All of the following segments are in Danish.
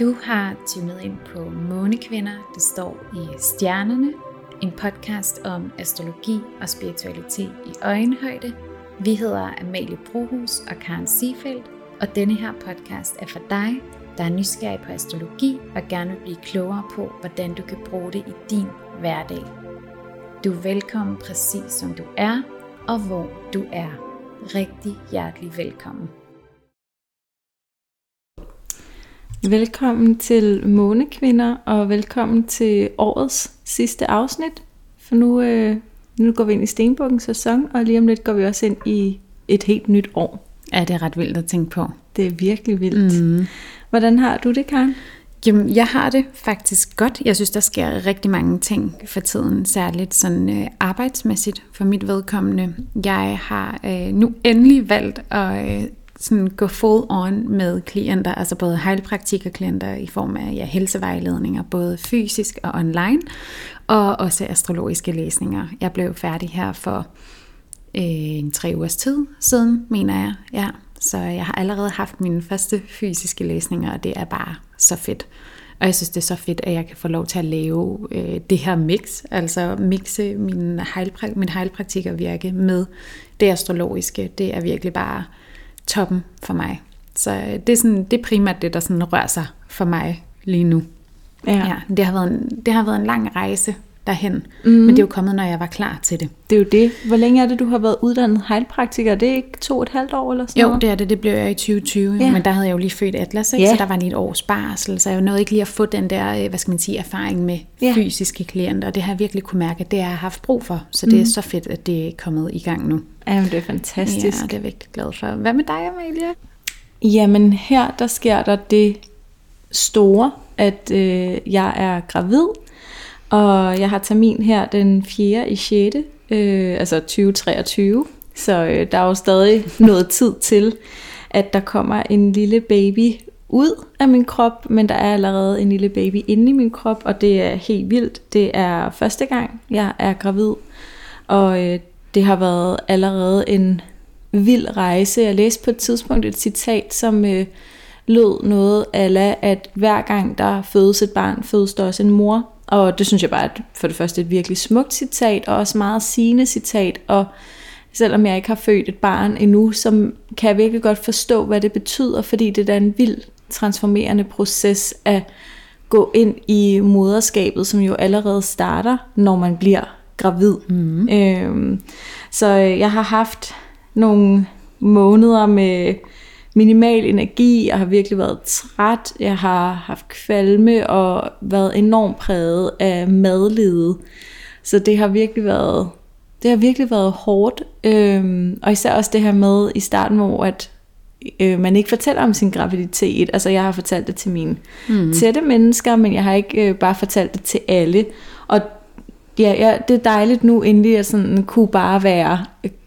Du har tunet ind på Månekvinder, der står i stjernerne. En podcast om astrologi og spiritualitet i øjenhøjde. Vi hedder Amalie Brohus og Karen Siefeldt, og denne her podcast er for dig, der er nysgerrig på astrologi og gerne vil blive klogere på, hvordan du kan bruge det i din hverdag. Du er velkommen præcis som du er, og hvor du er. Rigtig hjertelig velkommen. Velkommen til Månekvinder, og velkommen til årets sidste afsnit. For nu, øh, nu går vi ind i Stenbukkens sæson, og lige om lidt går vi også ind i et helt nyt år. Ja, det er ret vildt at tænke på. Det er virkelig vildt. Mm. Hvordan har du det, Karen? Jamen, jeg har det faktisk godt. Jeg synes, der sker rigtig mange ting for tiden, særligt sådan øh, arbejdsmæssigt for mit vedkommende. Jeg har øh, nu endelig valgt at øh, sådan gå full on med klienter, altså både heilpraktikerklienter i form af ja, helsevejledninger, både fysisk og online, og også astrologiske læsninger. Jeg blev færdig her for øh, en tre ugers tid siden, mener jeg. Ja, så jeg har allerede haft mine første fysiske læsninger, og det er bare så fedt. Og jeg synes, det er så fedt, at jeg kan få lov til at lave øh, det her mix, altså mixe min heilprak- min heilpraktikervirke med det astrologiske. Det er virkelig bare toppen for mig. Så øh, det er, sådan, det er primært det, der sådan rører sig for mig lige nu. Ja. Ja, det, har været en, det har været en lang rejse derhen, mm. men det er jo kommet, når jeg var klar til det. Det er jo det. Hvor længe er det, du har været uddannet heilpraktiker? Det er ikke to og et halvt år eller sådan Jo, det er det. Det blev jeg i 2020, ja. men der havde jeg jo lige født Atlas, ikke? Ja. så der var lige et års barsel, så jeg nåede ikke lige at få den der, øh, hvad skal man sige, erfaring med ja. fysiske klienter, og det har jeg virkelig kunne mærke, at det har jeg haft brug for, så det mm. er så fedt, at det er kommet i gang nu. Ja, det er fantastisk. Ja, det er jeg virkelig glad for. Hvad med dig, Amalie? Jamen, her der sker der det store, at øh, jeg er gravid, og jeg har termin her den 4. i 6. Øh, altså 2023. Så øh, der er jo stadig noget tid til, at der kommer en lille baby ud af min krop, men der er allerede en lille baby inde i min krop, og det er helt vildt. Det er første gang, jeg er gravid, og øh, det har været allerede en vild rejse. Jeg læste på et tidspunkt et citat, som øh, lød noget af, at hver gang der fødes et barn, fødes der også en mor. Og det synes jeg bare er for det første et virkelig smukt citat, og også meget sigende citat, og selvom jeg ikke har født et barn endnu, så kan jeg virkelig godt forstå, hvad det betyder, fordi det er en vild transformerende proces at gå ind i moderskabet, som jo allerede starter, når man bliver gravid. Mm. Øhm, så jeg har haft nogle måneder med minimal energi, jeg har virkelig været træt, jeg har haft kvalme og været enormt præget af madlede. Så det har virkelig været, det har virkelig været hårdt. Øhm, og især også det her med i starten, hvor at øh, man ikke fortæller om sin graviditet. Altså jeg har fortalt det til mine mm. tætte mennesker, men jeg har ikke øh, bare fortalt det til alle. Og ja, ja, det er dejligt nu endelig at sådan kunne bare være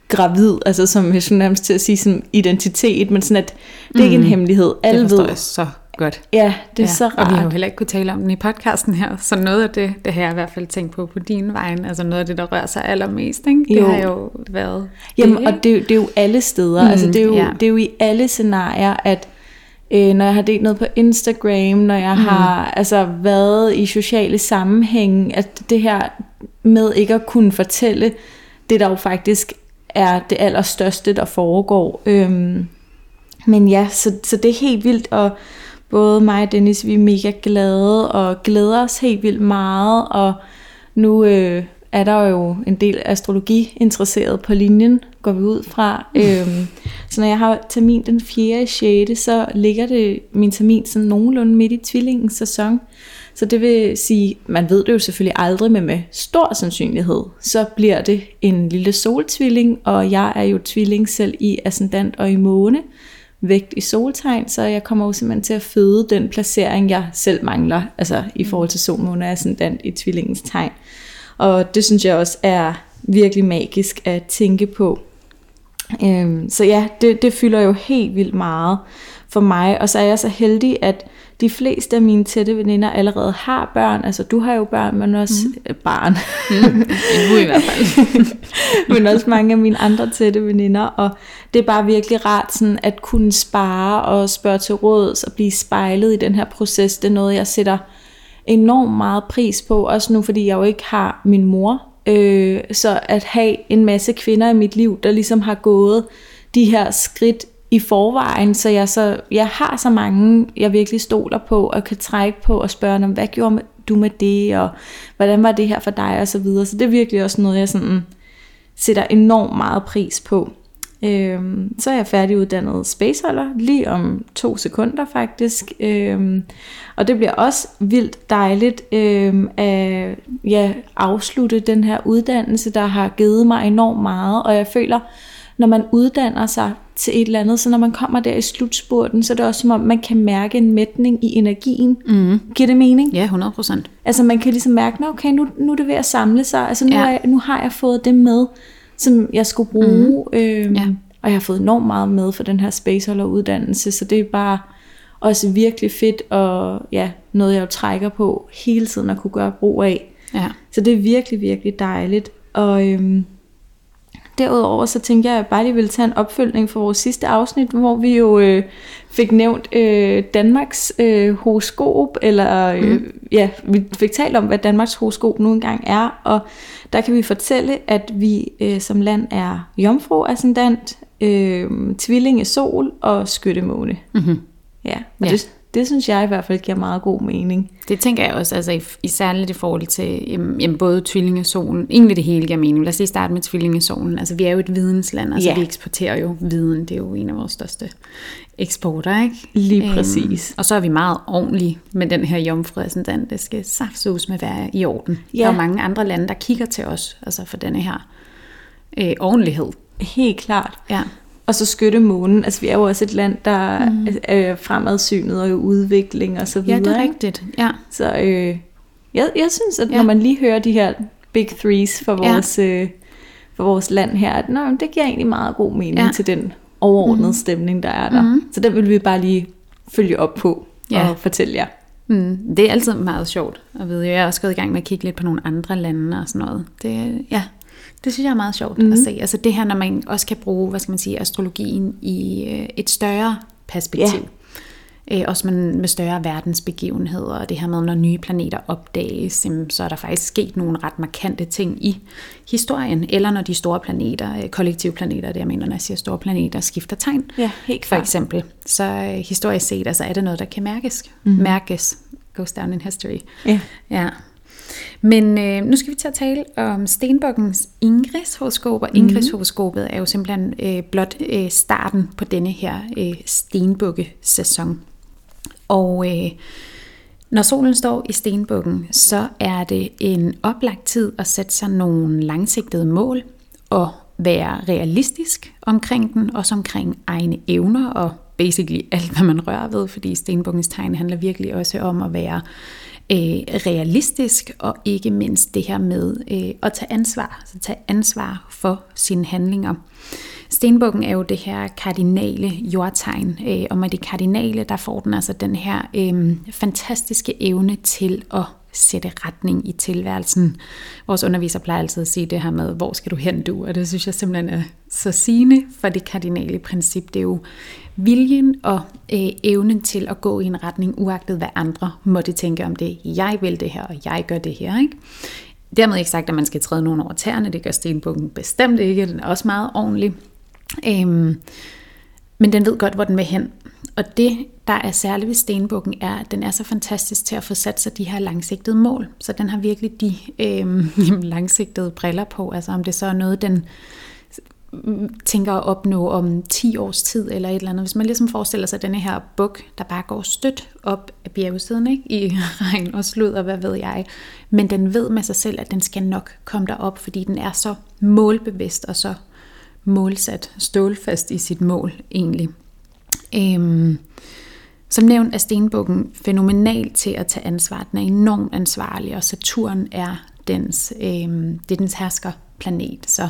gravid, altså som jeg nærmest til at sige som identitet, men sådan at det er ikke mm. en hemmelighed. Alle det forstår ved. jeg så godt. Ja, det er ja. så rart. Og vi har jo heller ikke kunne tale om den i podcasten her, så noget af det, det har jeg i hvert fald tænkt på på din vej, altså noget af det, der rører sig allermest, ikke? det jo. har jo været Jamen, det, og det, det er jo alle steder, mm, altså det er, jo, ja. det er jo i alle scenarier, at øh, når jeg har delt noget på Instagram, når jeg mm. har altså været i sociale sammenhænge, at det her med ikke at kunne fortælle det, der jo faktisk er det allerstørste, der foregår. Øhm, men ja, så, så det er helt vildt, og både mig og Dennis, vi er mega glade, og glæder os helt vildt meget, og nu øh, er der jo en del astrologi interesseret på linjen, går vi ud fra. øhm, så når jeg har termin den 4. 6. så ligger det min termin sådan nogenlunde midt i tvillingens sæson. Så det vil sige, man ved det jo selvfølgelig aldrig, men med stor sandsynlighed, så bliver det en lille soltvilling, og jeg er jo tvilling selv i ascendant og i måne, vægt i soltegn, så jeg kommer jo simpelthen til at føde den placering, jeg selv mangler, altså i forhold til solmåne og ascendant i tvillingens tegn. Og det synes jeg også er virkelig magisk at tænke på. Øhm, så ja, det, det fylder jo helt vildt meget for mig. Og så er jeg så heldig, at de fleste af mine tætte veninder allerede har børn. Altså du har jo børn, men også mm. barn. Mm. Nu i hvert fald. men også mange af mine andre tætte veninder. Og det er bare virkelig rart sådan, at kunne spare og spørge til råds og blive spejlet i den her proces. Det er noget, jeg sætter enormt meget pris på. Også nu, fordi jeg jo ikke har min mor. Øh, så at have en masse kvinder i mit liv, der ligesom har gået de her skridt i forvejen, så jeg, så jeg har så mange, jeg virkelig stoler på, og kan trække på og spørge dem, hvad gjorde du med det, og hvordan var det her for dig, og så videre. Så det er virkelig også noget, jeg sådan sætter enormt meget pris på. Øhm, så er jeg færdiguddannet spaceholder lige om to sekunder faktisk. Øhm, og det bliver også vildt dejligt øhm, at ja, afslutte den her uddannelse, der har givet mig enormt meget. Og jeg føler, når man uddanner sig til et eller andet, så når man kommer der i slutspurten, så er det også som om, man kan mærke en mætning i energien. Mm. Giver det mening? Ja, 100 procent. Altså man kan ligesom mærke, okay, nu, nu er det ved at samle sig. Altså nu, Ja. er jeg, nu har jeg fået det med, som jeg skulle bruge. Mm. Øhm, Ja. Og jeg har fået enormt meget med for den her spaceholder uddannelse, så det er bare også virkelig fedt, og ja, noget jeg jo trækker på hele tiden at kunne gøre brug af. Ja. Så det er virkelig, virkelig dejligt. Og øhm, derudover så tænker jeg, at jeg bare lige vil tage en opfølgning for vores sidste afsnit, hvor vi jo øh, fik nævnt øh, Danmarks øh, horoskop, eller øh, mm. ja, vi fik talt om, hvad Danmarks horoskop nu engang er, og der kan vi fortælle, at vi øh, som land er jomfru ascendant, øh, tvillinge sol og skyttemåne. Mm-hmm. Ja, og Ja. Det, det synes jeg i hvert fald giver meget god mening. Det tænker jeg også, altså i, i særligt i forhold til jamen, jamen, både tvillingesolen, egentlig det hele giver mening. Lad os lige starte med tvillingesolen. Altså vi er jo et vidensland, altså Ja. vi eksporterer jo viden, det er jo en af vores største eksporter, ikke? Lige præcis. og så er vi meget ordentlige med den her jomfru ascendant. Det skal saftsus med være i orden. Ja. Der er jo mange andre lande, der kigger til os, altså for denne her øh, ordentlighed. Helt klart. Ja. Og så skytte månen. Altså vi er jo også et land, der mm. er fremadsynet og udvikling og så ja, videre. det er rigtigt. Ja. Så øh, jeg, jeg synes, at Ja. når man lige hører de her big threes for vores, øh, for vores land her, at nå, det giver egentlig meget god mening Ja. til den overordnede mm. stemning, der er der. Mm. Så den vil vi bare lige følge op på Ja. og fortælle jer. Mm, det er altid meget sjovt at vide. Jeg er også gået i gang med at kigge lidt på nogle andre lande og sådan noget. Det, ja, det synes jeg er meget sjovt mm. at se. Altså det her, når man også kan bruge, hvad skal man sige, astrologien i øh, et større perspektiv. Øh, også med, med større verdensbegivenheder, og det her med, når nye planeter opdages, jamen, så er der faktisk sket nogle ret markante ting i historien, eller når de store planeter, øh, kollektive planeter, det jeg mener, når jeg siger store planeter, skifter tegn. Ja, helt For eksempel, så øh, historisk set, altså er det noget, der kan mærkes. Mm. Mærkes. Goes down in history. Ja. Ja. Men øh, nu skal vi til at tale om Stenbukkens Ingrids-horoskop, og Ingrids-horoskopet er jo simpelthen øh, blot øh, starten på denne her øh, stenbukke-sæson. Og øh, når solen står i stenbukken, så er det en oplagt tid at sætte sig nogle langsigtede mål og være realistisk omkring den, også omkring egne evner og basically alt, hvad man rører ved, fordi stenbukkens tegn handler virkelig også om at være øh, Øh, realistisk, og ikke mindst det her med øh, at tage ansvar, altså tage ansvar for sine handlinger. Stenbukken er jo det her kardinale jordtegn, øh, og med det kardinale, der får den altså den her øh, fantastiske evne til at sætte retning i tilværelsen. Vores underviser plejer altid at sige det her med, hvor skal du hen du? Og det synes jeg simpelthen er så sigende for det kardinale princip. Det er jo viljen og øh, evnen til at gå i en retning, uagtet hvad andre måtte tænke om det. Jeg vil det her, og jeg gør det her. Ikke? Dermed ikke sagt, at man skal træde nogen over tæerne. Det gør stenbukken bestemt ikke. Den er også meget ordentlig. Øhm, men den ved godt, hvor den vil hen. Og det, der er særligt ved stenbukken, er, at den er så fantastisk til at få sat sig de her langsigtede mål. Så den har virkelig de øh, langsigtede briller på. Altså om det så er noget, den tænker at opnå om 10 års tid eller et eller andet. Hvis man ligesom forestiller sig denne her buk, der bare går stødt op af bjergsiden ikke? i regn og slud og hvad ved jeg. Men den ved med sig selv, at den skal nok komme derop, fordi den er så målbevidst og så målsat, stålfast i sit mål egentlig. Øhm, som nævnt er stenbukken fænomenal til at tage ansvar. Den er enormt ansvarlig, og Saturn er dens, øhm, det er dens herskerplanet. Så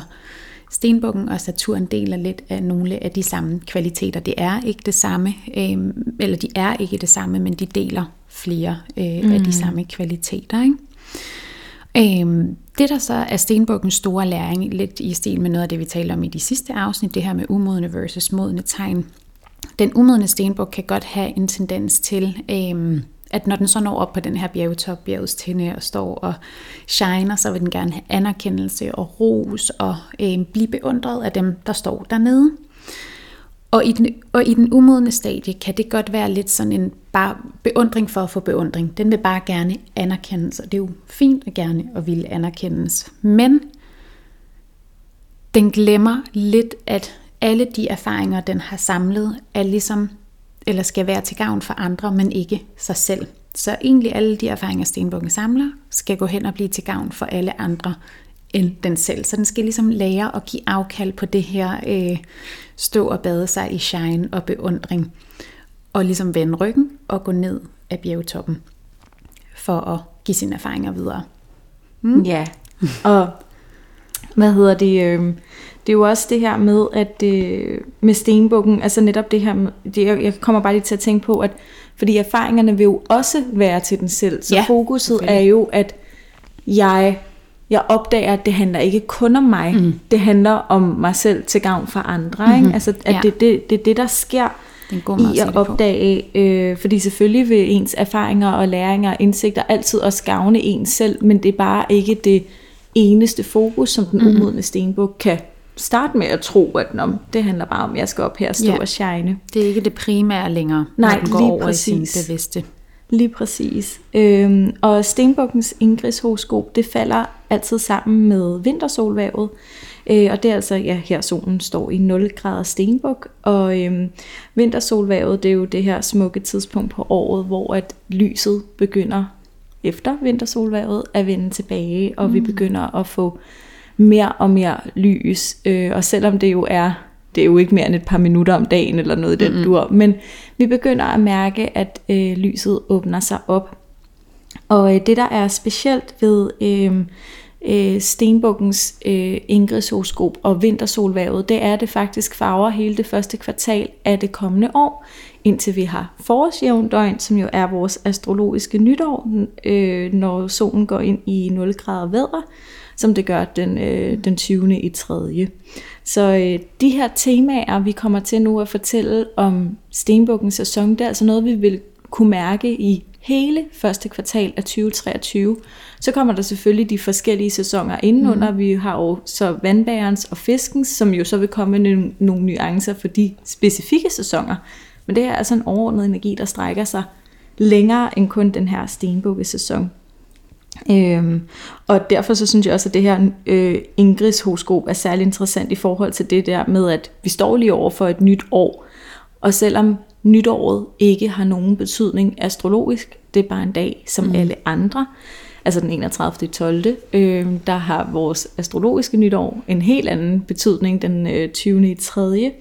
Stenbukken og Saturn deler lidt af nogle af de samme kvaliteter. Det er ikke det samme, øh, eller de er ikke det samme, men de deler flere øh, mm. af de mm. samme kvaliteter. Ikke? Øh, det der så er Stenbukkens store læring, lidt i stil med noget af det, vi talte om i de sidste afsnit, det her med umodne versus modne tegn. Den umodne stenbuk kan godt have en tendens til... Øh, at når den så når op på den her bjergetop, bjergets tænde og står og shiner, så vil den gerne have anerkendelse og ros og øh, blive beundret af dem, der står dernede. Og i, den, og i den umodne stadie kan det godt være lidt sådan en bare beundring for at få beundring. Den vil bare gerne anerkendes, og det er jo fint at gerne at ville anerkendes. Men den glemmer lidt, at alle de erfaringer, den har samlet, er ligesom eller skal være til gavn for andre, men ikke sig selv. Så egentlig alle de erfaringer, Stenbukken samler, skal gå hen og blive til gavn for alle andre end den selv. Så den skal ligesom lære at give afkald på det her øh, stå og bade sig i shine og beundring, og ligesom vende ryggen og gå ned af bjergtoppen for at give sine erfaringer videre. Mm? Ja, og hvad hedder det? Øh, det er jo også det her med, at øh, med stenbukken, altså netop det her, det, jeg, jeg kommer bare lige til at tænke på, at fordi erfaringerne vil jo også være til den selv, så ja, fokuset er jo, at jeg, jeg opdager, at det handler ikke kun om mig, mm. det handler om mig selv til gavn for andre, mm-hmm. ikke? altså at ja. det er det, det, det, der sker, i at opdage, øh, fordi selvfølgelig vil ens erfaringer og læringer og indsigter altid også gavne en selv, men det er bare ikke det eneste fokus, som den mm. umodne stenbuk kan starte med at tro, at Nå, det handler bare om, at jeg skal op her og stå ja. og shine. Det er ikke det primære længere, Nej, når den går lige over præcis. i sin bevidste. Lige præcis. Øhm, og Stenbukkens ingridshoroskop, det falder altid sammen med vintersolvævet. Øh, og det er altså, ja, her solen står i 0 grader stenbuk, og øhm, vintersolvævet, det er jo det her smukke tidspunkt på året, hvor at lyset begynder efter vintersolvævet at vende tilbage, og mm. vi begynder at få mere og mere lys. Øh, og selvom det jo er, det er jo ikke mere end et par minutter om dagen eller noget i den mm-hmm. dur, men vi begynder at mærke, at øh, lyset åbner sig op. Og øh, det der er specielt ved øh, øh, stenbukkens øh, ingridshoroskop og vintersolvævet, det er, at det faktisk farver hele det første kvartal af det kommende år, indtil vi har forårsjævndøgn, som jo er vores astrologiske nytår, øh, når solen går ind i 0 grader vædre som det gør den, øh, den 20. i 3. Så øh, de her temaer, vi kommer til nu at fortælle om Stenbukkens sæson, det er altså noget, vi vil kunne mærke i hele første kvartal af 2023. Så kommer der selvfølgelig de forskellige sæsoner indenunder. Mm. Vi har jo så vandbærens og fiskens, som jo så vil komme med nogle nuancer for de specifikke sæsoner. Men det er altså en overordnet energi, der strækker sig længere end kun den her stenbukkesæson. Øhm, og derfor så synes jeg også, at det her øh, Ingrids horoskop er særlig interessant i forhold til det der med, at vi står lige over for et nyt år. Og selvom nytåret ikke har nogen betydning astrologisk, det er bare en dag som mm. alle andre, altså den 31. 12. Øh, der har vores astrologiske nytår en helt anden betydning den øh, 20. i 3.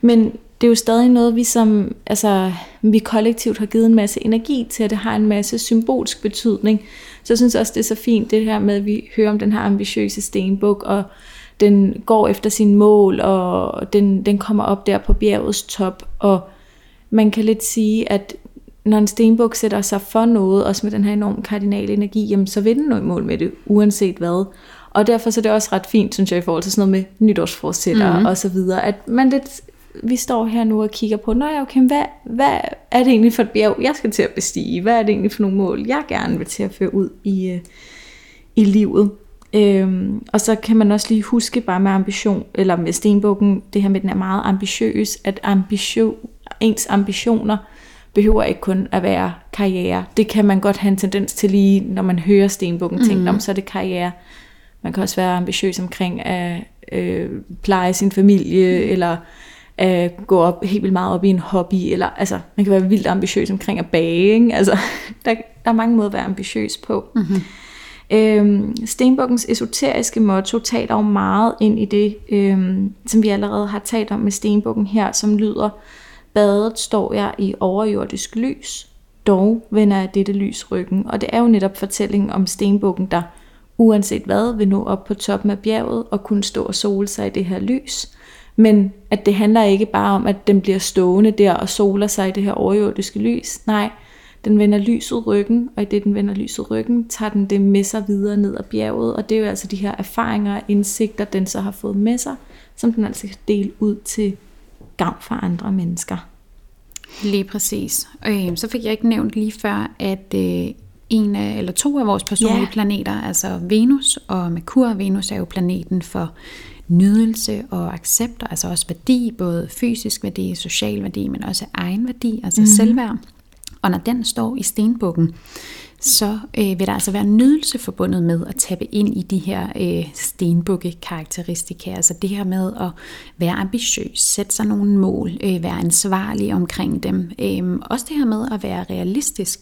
Men det er jo stadig noget, vi som altså, vi kollektivt har givet en masse energi til, at det har en masse symbolsk betydning. Så jeg synes også, det er så fint, det her med, at vi hører om den her ambitiøse stenbuk, og den går efter sin mål, og den, den kommer op der på bjergets top, og man kan lidt sige, at når en stenbuk sætter sig for noget, også med den her enorme kardinale energi, jamen, så vil den nå i mål med det, uanset hvad. Og derfor så er det også ret fint, synes jeg, i forhold til sådan noget med nytårsforsætter mm-hmm. og så videre, at man lidt vi står her nu og kigger på, nej, okay, hvad, hvad er det egentlig for et bjerg, jeg skal til at bestige? Hvad er det egentlig for nogle mål, jeg gerne vil til at føre ud i, øh, i livet? Øhm, og så kan man også lige huske bare med ambition, eller med stenbukken, det her med, den er meget ambitiøs, at ambition, ens ambitioner behøver ikke kun at være karriere. Det kan man godt have en tendens til lige, når man hører stenbukken, mm. tænke om, så er det karriere. Man kan også være ambitiøs omkring at øh, pleje sin familie, mm. eller at gå op, helt vildt meget op i en hobby, eller altså, man kan være vildt ambitiøs omkring at bage, ikke? Altså, der, der er mange måder at være ambitiøs på. Mm-hmm. Øhm, Stenbukkens esoteriske motto taler jo meget ind i det, øhm, som vi allerede har talt om med Stenbukken her, som lyder, badet står jeg i overjordisk lys, dog vender jeg dette lys ryggen. Og det er jo netop fortællingen om Stenbukken, der uanset hvad, vil nå op på toppen af bjerget og kunne stå og sole sig i det her lys. Men at det handler ikke bare om, at den bliver stående der og soler sig i det her overjordiske lys. Nej, den vender lyset ryggen, og i det den vender lyset ryggen, tager den det med sig videre ned ad bjerget. Og det er jo altså de her erfaringer og indsigter, den så har fået med sig, som den altså kan dele ud til gavn for andre mennesker. Lige præcis. Øh, så fik jeg ikke nævnt lige før, at øh, en af, eller to af vores personlige yeah. planeter, altså Venus og Merkur, Venus er jo planeten for nydelse og accept, altså også værdi, både fysisk værdi, social værdi, men også egen værdi, altså mm. selvværd. Og når den står i stenbukken, så øh, vil der altså være nydelse forbundet med at tappe ind i de her øh, stenbukke-karakteristika. Altså det her med at være ambitiøs, sætte sig nogle mål, øh, være ansvarlig omkring dem. Øh, også det her med at være realistisk.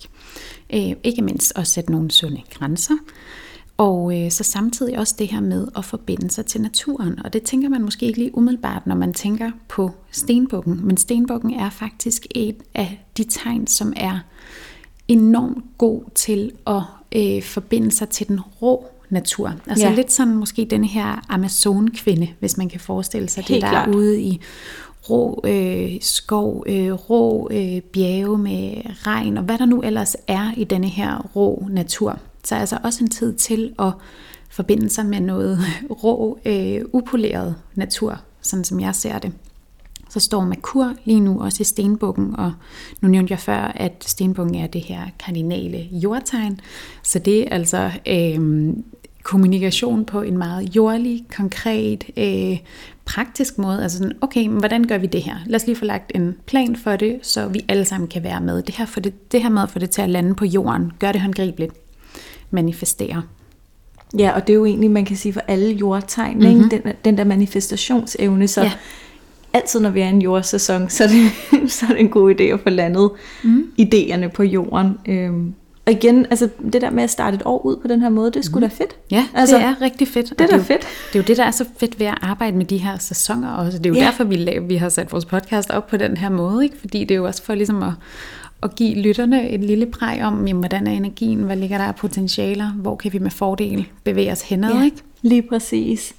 Øh, ikke mindst at sætte nogle sunde grænser. Og øh, så samtidig også det her med at forbinde sig til naturen. Og det tænker man måske ikke lige umiddelbart, når man tænker på stenbukken. Men stenbukken er faktisk et af de tegn, som er enormt god til at øh, forbinde sig til den rå natur. Altså ja. lidt sådan måske den her Amazon-kvinde, hvis man kan forestille sig Helt det der klart. ude i rå øh, skov, øh, rå øh, bjerge med regn, og hvad der nu ellers er i denne her rå natur tager altså også en tid til at forbinde sig med noget rå, øh, upoleret natur, sådan som jeg ser det. Så står Merkur lige nu også i stenbukken, og nu nævnte jeg før, at stenbukken er det her kardinale jordtegn. Så det er altså øh, kommunikation på en meget jordlig, konkret, øh, praktisk måde. Altså sådan, okay, men hvordan gør vi det her? Lad os lige få lagt en plan for det, så vi alle sammen kan være med. Det her, for det, det her med at få det til at lande på jorden, gør det håndgribeligt. Manifestere. Ja, og det er jo egentlig, man kan sige for alle jordtegn, mm-hmm. ikke? Den, den der manifestationsevne, så ja. altid når vi er i en jordsæson, så er, det, så er det en god idé at få landet mm. idéerne på jorden. Øhm, og igen, altså det der med at starte et år ud på den her måde, det er sgu mm. da fedt. Ja, altså, det er rigtig fedt. Det er da fedt. Det er jo det, der er så fedt ved at arbejde med de her sæsoner også. Det er jo ja. derfor, vi, vi har sat vores podcast op på den her måde, ikke? fordi det er jo også for ligesom at, at give lytterne et lille præg om, jamen, hvordan er energien, hvad ligger der af potentialer, hvor kan vi med fordel bevæge os henad, ja, ikke? lige præcis.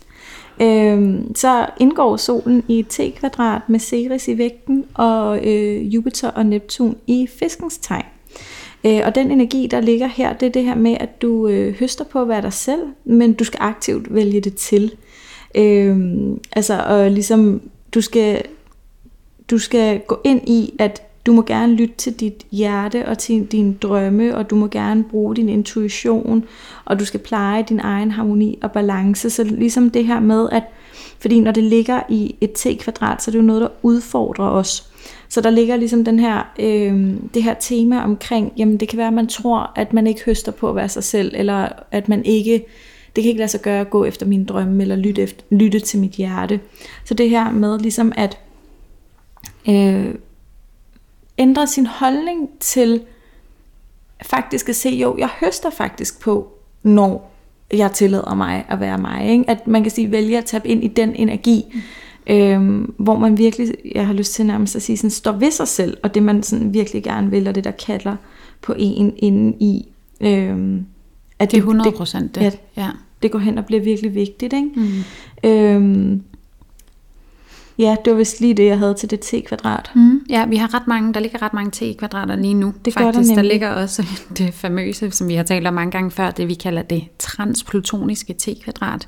Øhm, så indgår solen i T-kvadrat med Ceres i vægten, og øh, Jupiter og Neptun i fiskens tegn. Øh, og den energi, der ligger her, det er det her med, at du øh, høster på at være dig selv, men du skal aktivt vælge det til. Øh, altså, og ligesom, du skal, du skal gå ind i, at du må gerne lytte til dit hjerte og til dine drømme, og du må gerne bruge din intuition, og du skal pleje din egen harmoni og balance. Så ligesom det her med, at fordi når det ligger i et t-kvadrat, så er det jo noget, der udfordrer os. Så der ligger ligesom den her, øh, det her tema omkring, jamen det kan være, at man tror, at man ikke høster på at være sig selv, eller at man ikke, det kan ikke lade sig gøre at gå efter mine drømme, eller lytte, efter, lytte til mit hjerte. Så det her med ligesom at øh, ændre sin holdning til faktisk at se, jo, jeg høster faktisk på, når jeg tillader mig at være mig. Ikke? At man kan sige, vælge at tabe ind i den energi, Øhm, hvor man virkelig, jeg har lyst til nærmest at sige, sådan, står ved sig selv, og det man sådan virkelig gerne vil, og det der kalder på en inden i. Øhm, at det er 100 procent det. ja. det går hen og bliver virkelig vigtigt. Ikke? Mm. Øhm, Ja, det var vist lige det, jeg havde til det t-kvadrat. Mm, ja, vi har ret mange, der ligger ret mange t-kvadrater lige nu. Det Faktisk, der, der ligger også det famøse, som vi har talt om mange gange før, det vi kalder det transplutoniske t-kvadrat,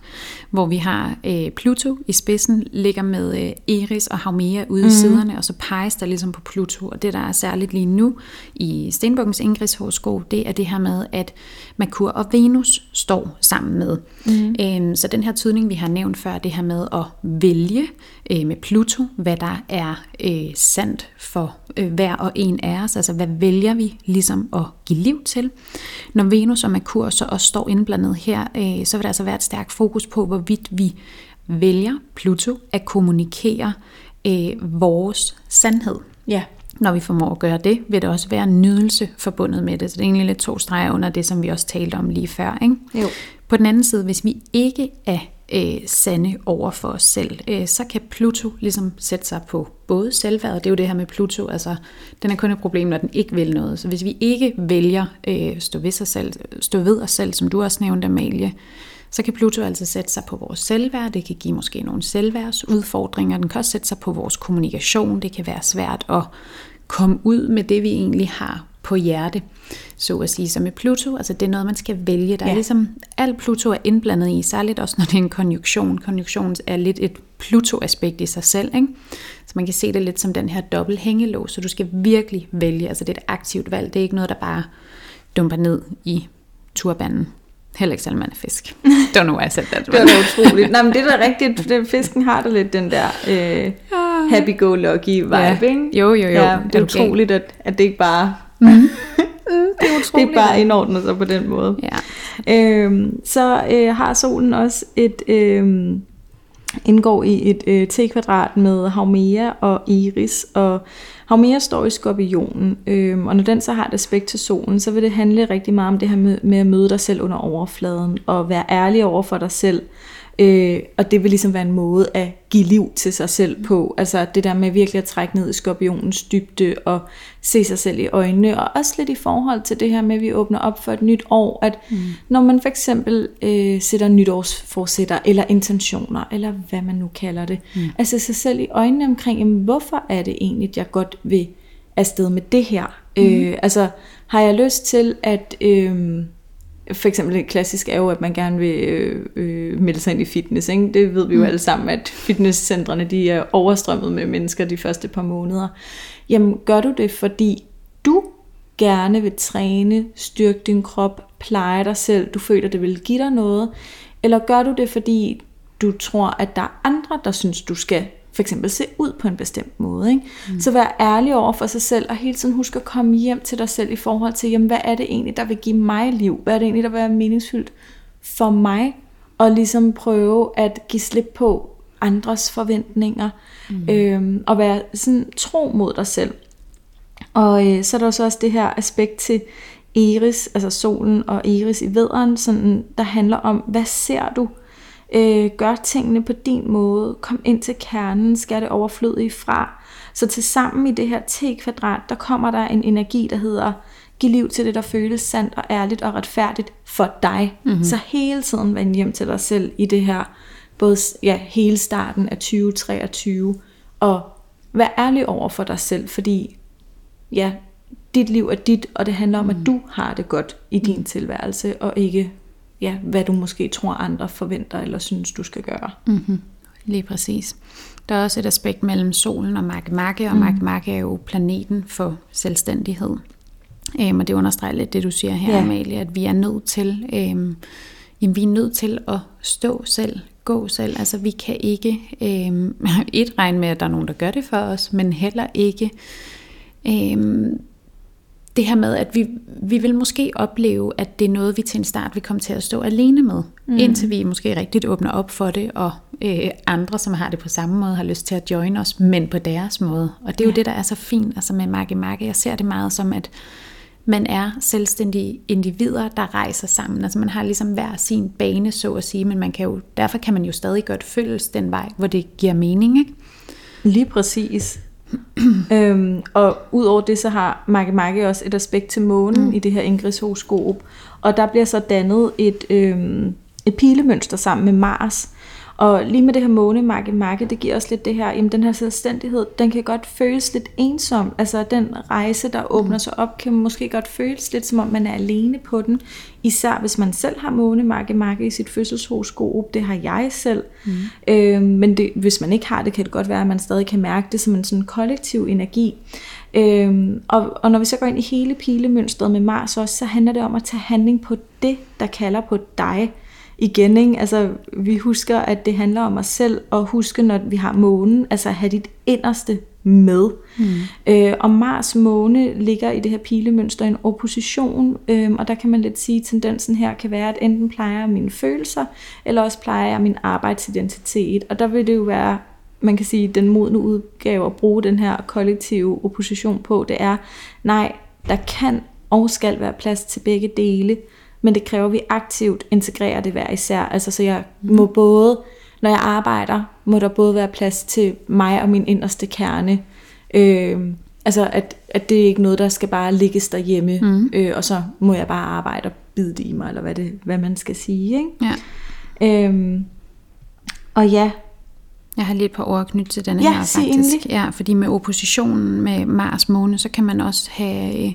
hvor vi har øh, Pluto i spidsen, ligger med øh, Eris og Haumea ude mm. i siderne, og så peges der ligesom på Pluto. Og det, der er særligt lige nu i Stenbukkens Ingridshoroskop, det er det her med, at Merkur og Venus står sammen med. Mm. Øhm, så den her tydning, vi har nævnt før, det her med at vælge øh, med Pluto, hvad der er øh, sandt for øh, hver og en af os, altså hvad vælger vi ligesom at give liv til. Når Venus og Merkur så også står indblandet her, øh, så vil der altså være et stærkt fokus på, hvorvidt vi vælger Pluto at kommunikere øh, vores sandhed. Ja. Når vi formår at gøre det, vil det også være nydelse forbundet med det. Så det er egentlig lidt to streger under det, som vi også talte om lige før. Ikke? Jo. På den anden side, hvis vi ikke er øh, sande over for os selv, øh, så kan Pluto ligesom sætte sig på både selvværd, det er jo det her med Pluto, altså den er kun et problem, når den ikke vil noget. Så hvis vi ikke vælger øh, stå, ved sig selv, stå ved os selv, som du også nævnte, Amalie, så kan Pluto altså sætte sig på vores selvværd, det kan give måske nogle selvværdsudfordringer, den kan også sætte sig på vores kommunikation, det kan være svært at komme ud med det, vi egentlig har på hjerte, så at sige. Så med Pluto, altså det er noget, man skal vælge. Der ja. er ligesom, alt Pluto er indblandet i, særligt også når det er en konjunktion. Konjunktion er lidt et Pluto-aspekt i sig selv, ikke? Så man kan se det lidt som den her dobbelt hængelås, så du skal virkelig vælge. Altså det er et aktivt valg, det er ikke noget, der bare dumper ned i turbanen. Heller ikke selvom man er fisk. Don't know I said that. det var utroligt. Nej, men det er da rigtigt. Den, fisken har da lidt den der øh, happy-go-lucky vibe, ja. ikke? Jo, jo, jo. Ja, det er utroligt, at, at det ikke bare... Mm. det er utroligt. det er bare indordnet sig på den måde. Ja. Øhm, så øh, har solen også et... Øh, indgår i et øh, T-kvadrat med Haumea og Iris, og Haumea står i skorpionen, øh, og når den så har et aspekt til solen, så vil det handle rigtig meget om det her med, med at møde dig selv under overfladen, og være ærlig over for dig selv, Øh, og det vil ligesom være en måde at give liv til sig selv på. Altså det der med virkelig at trække ned i skorpionens dybde og se sig selv i øjnene. Og også lidt i forhold til det her med, at vi åbner op for et nyt år. At mm. når man for eksempel øh, sætter nytårsforsætter eller intentioner, eller hvad man nu kalder det. Mm. Altså sig selv i øjnene omkring, jamen, hvorfor er det egentlig, at jeg godt vil afsted med det her? Mm. Øh, altså har jeg lyst til at... Øh, for eksempel et klassisk er jo, at man gerne vil øh, øh, melde sig ind i fitness. Ikke? Det ved vi jo mm. alle sammen, at fitnesscentrene de er overstrømmet med mennesker de første par måneder. Jamen gør du det, fordi du gerne vil træne, styrke din krop, pleje dig selv, du føler, det vil give dig noget, eller gør du det, fordi du tror, at der er andre, der synes, du skal for eksempel se ud på en bestemt måde. Ikke? Mm. Så vær ærlig over for sig selv, og hele tiden husk at komme hjem til dig selv i forhold til, jamen, hvad er det egentlig, der vil give mig liv? Hvad er det egentlig, der vil være meningsfyldt for mig? Og ligesom prøve at give slip på andres forventninger, mm. øhm, og være sådan tro mod dig selv. Og øh, så er der så også det her aspekt til Eris, altså solen og Eris i vederen, sådan, der handler om, hvad ser du? Øh, gør tingene på din måde. Kom ind til kernen. Skær det overflødige fra. Så til sammen i det her T-kvadrat, der kommer der en energi, der hedder Giv liv til det, der føles sandt og ærligt og retfærdigt for dig. Mm-hmm. Så hele tiden vend hjem til dig selv i det her, både ja, hele starten af 2023, og vær ærlig over for dig selv, fordi ja, dit liv er dit, og det handler om, at du har det godt i din tilværelse, og ikke ja, hvad du måske tror andre forventer eller synes, du skal gøre. Mm-hmm. Lige præcis. Der er også et aspekt mellem solen og Makemake, og mm. Makemake er jo planeten for selvstændighed. Øhm, og det understreger lidt det, du siger her, ja. Amalie, at vi er nødt til, øhm, jamen, vi er nødt til at stå selv, gå selv. Altså vi kan ikke øhm, et regne med, at der er nogen, der gør det for os, men heller ikke øhm, det her med, at vi, vi vil måske opleve, at det er noget, vi til en start vil komme til at stå alene med, mm. indtil vi måske rigtigt åbner op for det, og øh, andre, som har det på samme måde, har lyst til at join os, men på deres måde. Og det er jo ja. det, der er så fint altså med Marke Marke. Jeg ser det meget som, at man er selvstændige individer, der rejser sammen. Altså man har ligesom hver sin bane, så at sige, men man kan jo, derfor kan man jo stadig godt følges den vej, hvor det giver mening. Ikke? Lige præcis øhm, og udover det, så har Marke Marke også et aspekt til månen mm. i det her Ingrids horoskop. Og der bliver så dannet et, øhm, et pilemønster sammen med Mars. Og lige med det her måne, Marke Marke, det giver os lidt det her, jamen den her selvstændighed, den kan godt føles lidt ensom. Altså den rejse, der åbner mm. sig op, kan måske godt føles lidt som om man er alene på den. Især hvis man selv har måne, Marke Marke i sit fødselshoroskop, det har jeg selv. Mm. Øh, men det, hvis man ikke har det, kan det godt være, at man stadig kan mærke det som en sådan kollektiv energi. Øhm, og, og når vi så går ind i hele pilemønstret med Mars også, så handler det om at tage handling på det, der kalder på dig igen, ikke? Altså, vi husker, at det handler om os selv, og huske, når vi har månen, altså at have dit inderste med. Mm. Øh, og Mars måne ligger i det her pilemønster i en opposition, øh, og der kan man lidt sige, at tendensen her kan være, at enten plejer jeg mine følelser, eller også plejer jeg min arbejdsidentitet. Og der vil det jo være, man kan sige, den modne udgave at bruge den her kollektive opposition på, det er, nej, der kan og skal være plads til begge dele, men det kræver, at vi aktivt integrerer det hver især. Altså, så jeg må både, når jeg arbejder, må der både være plads til mig og min inderste kerne. Øh, altså, at, at det er ikke noget, der skal bare ligges derhjemme, mm. øh, og så må jeg bare arbejde og bide det i mig, eller hvad, det, hvad man skal sige. Ikke? Ja. Øhm, og ja, Jeg har lige et par ord at knytte til denne Ja, her faktisk. endelig. Ja, fordi med oppositionen med Mars måne, så kan man også have,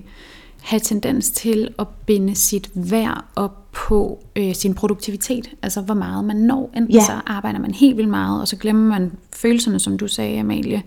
have tendens til at binde sit værd op på øh, sin produktivitet. Altså hvor meget man når. Enten Ja. så arbejder man helt vildt meget, og så glemmer man følelserne, som du sagde, Amalie.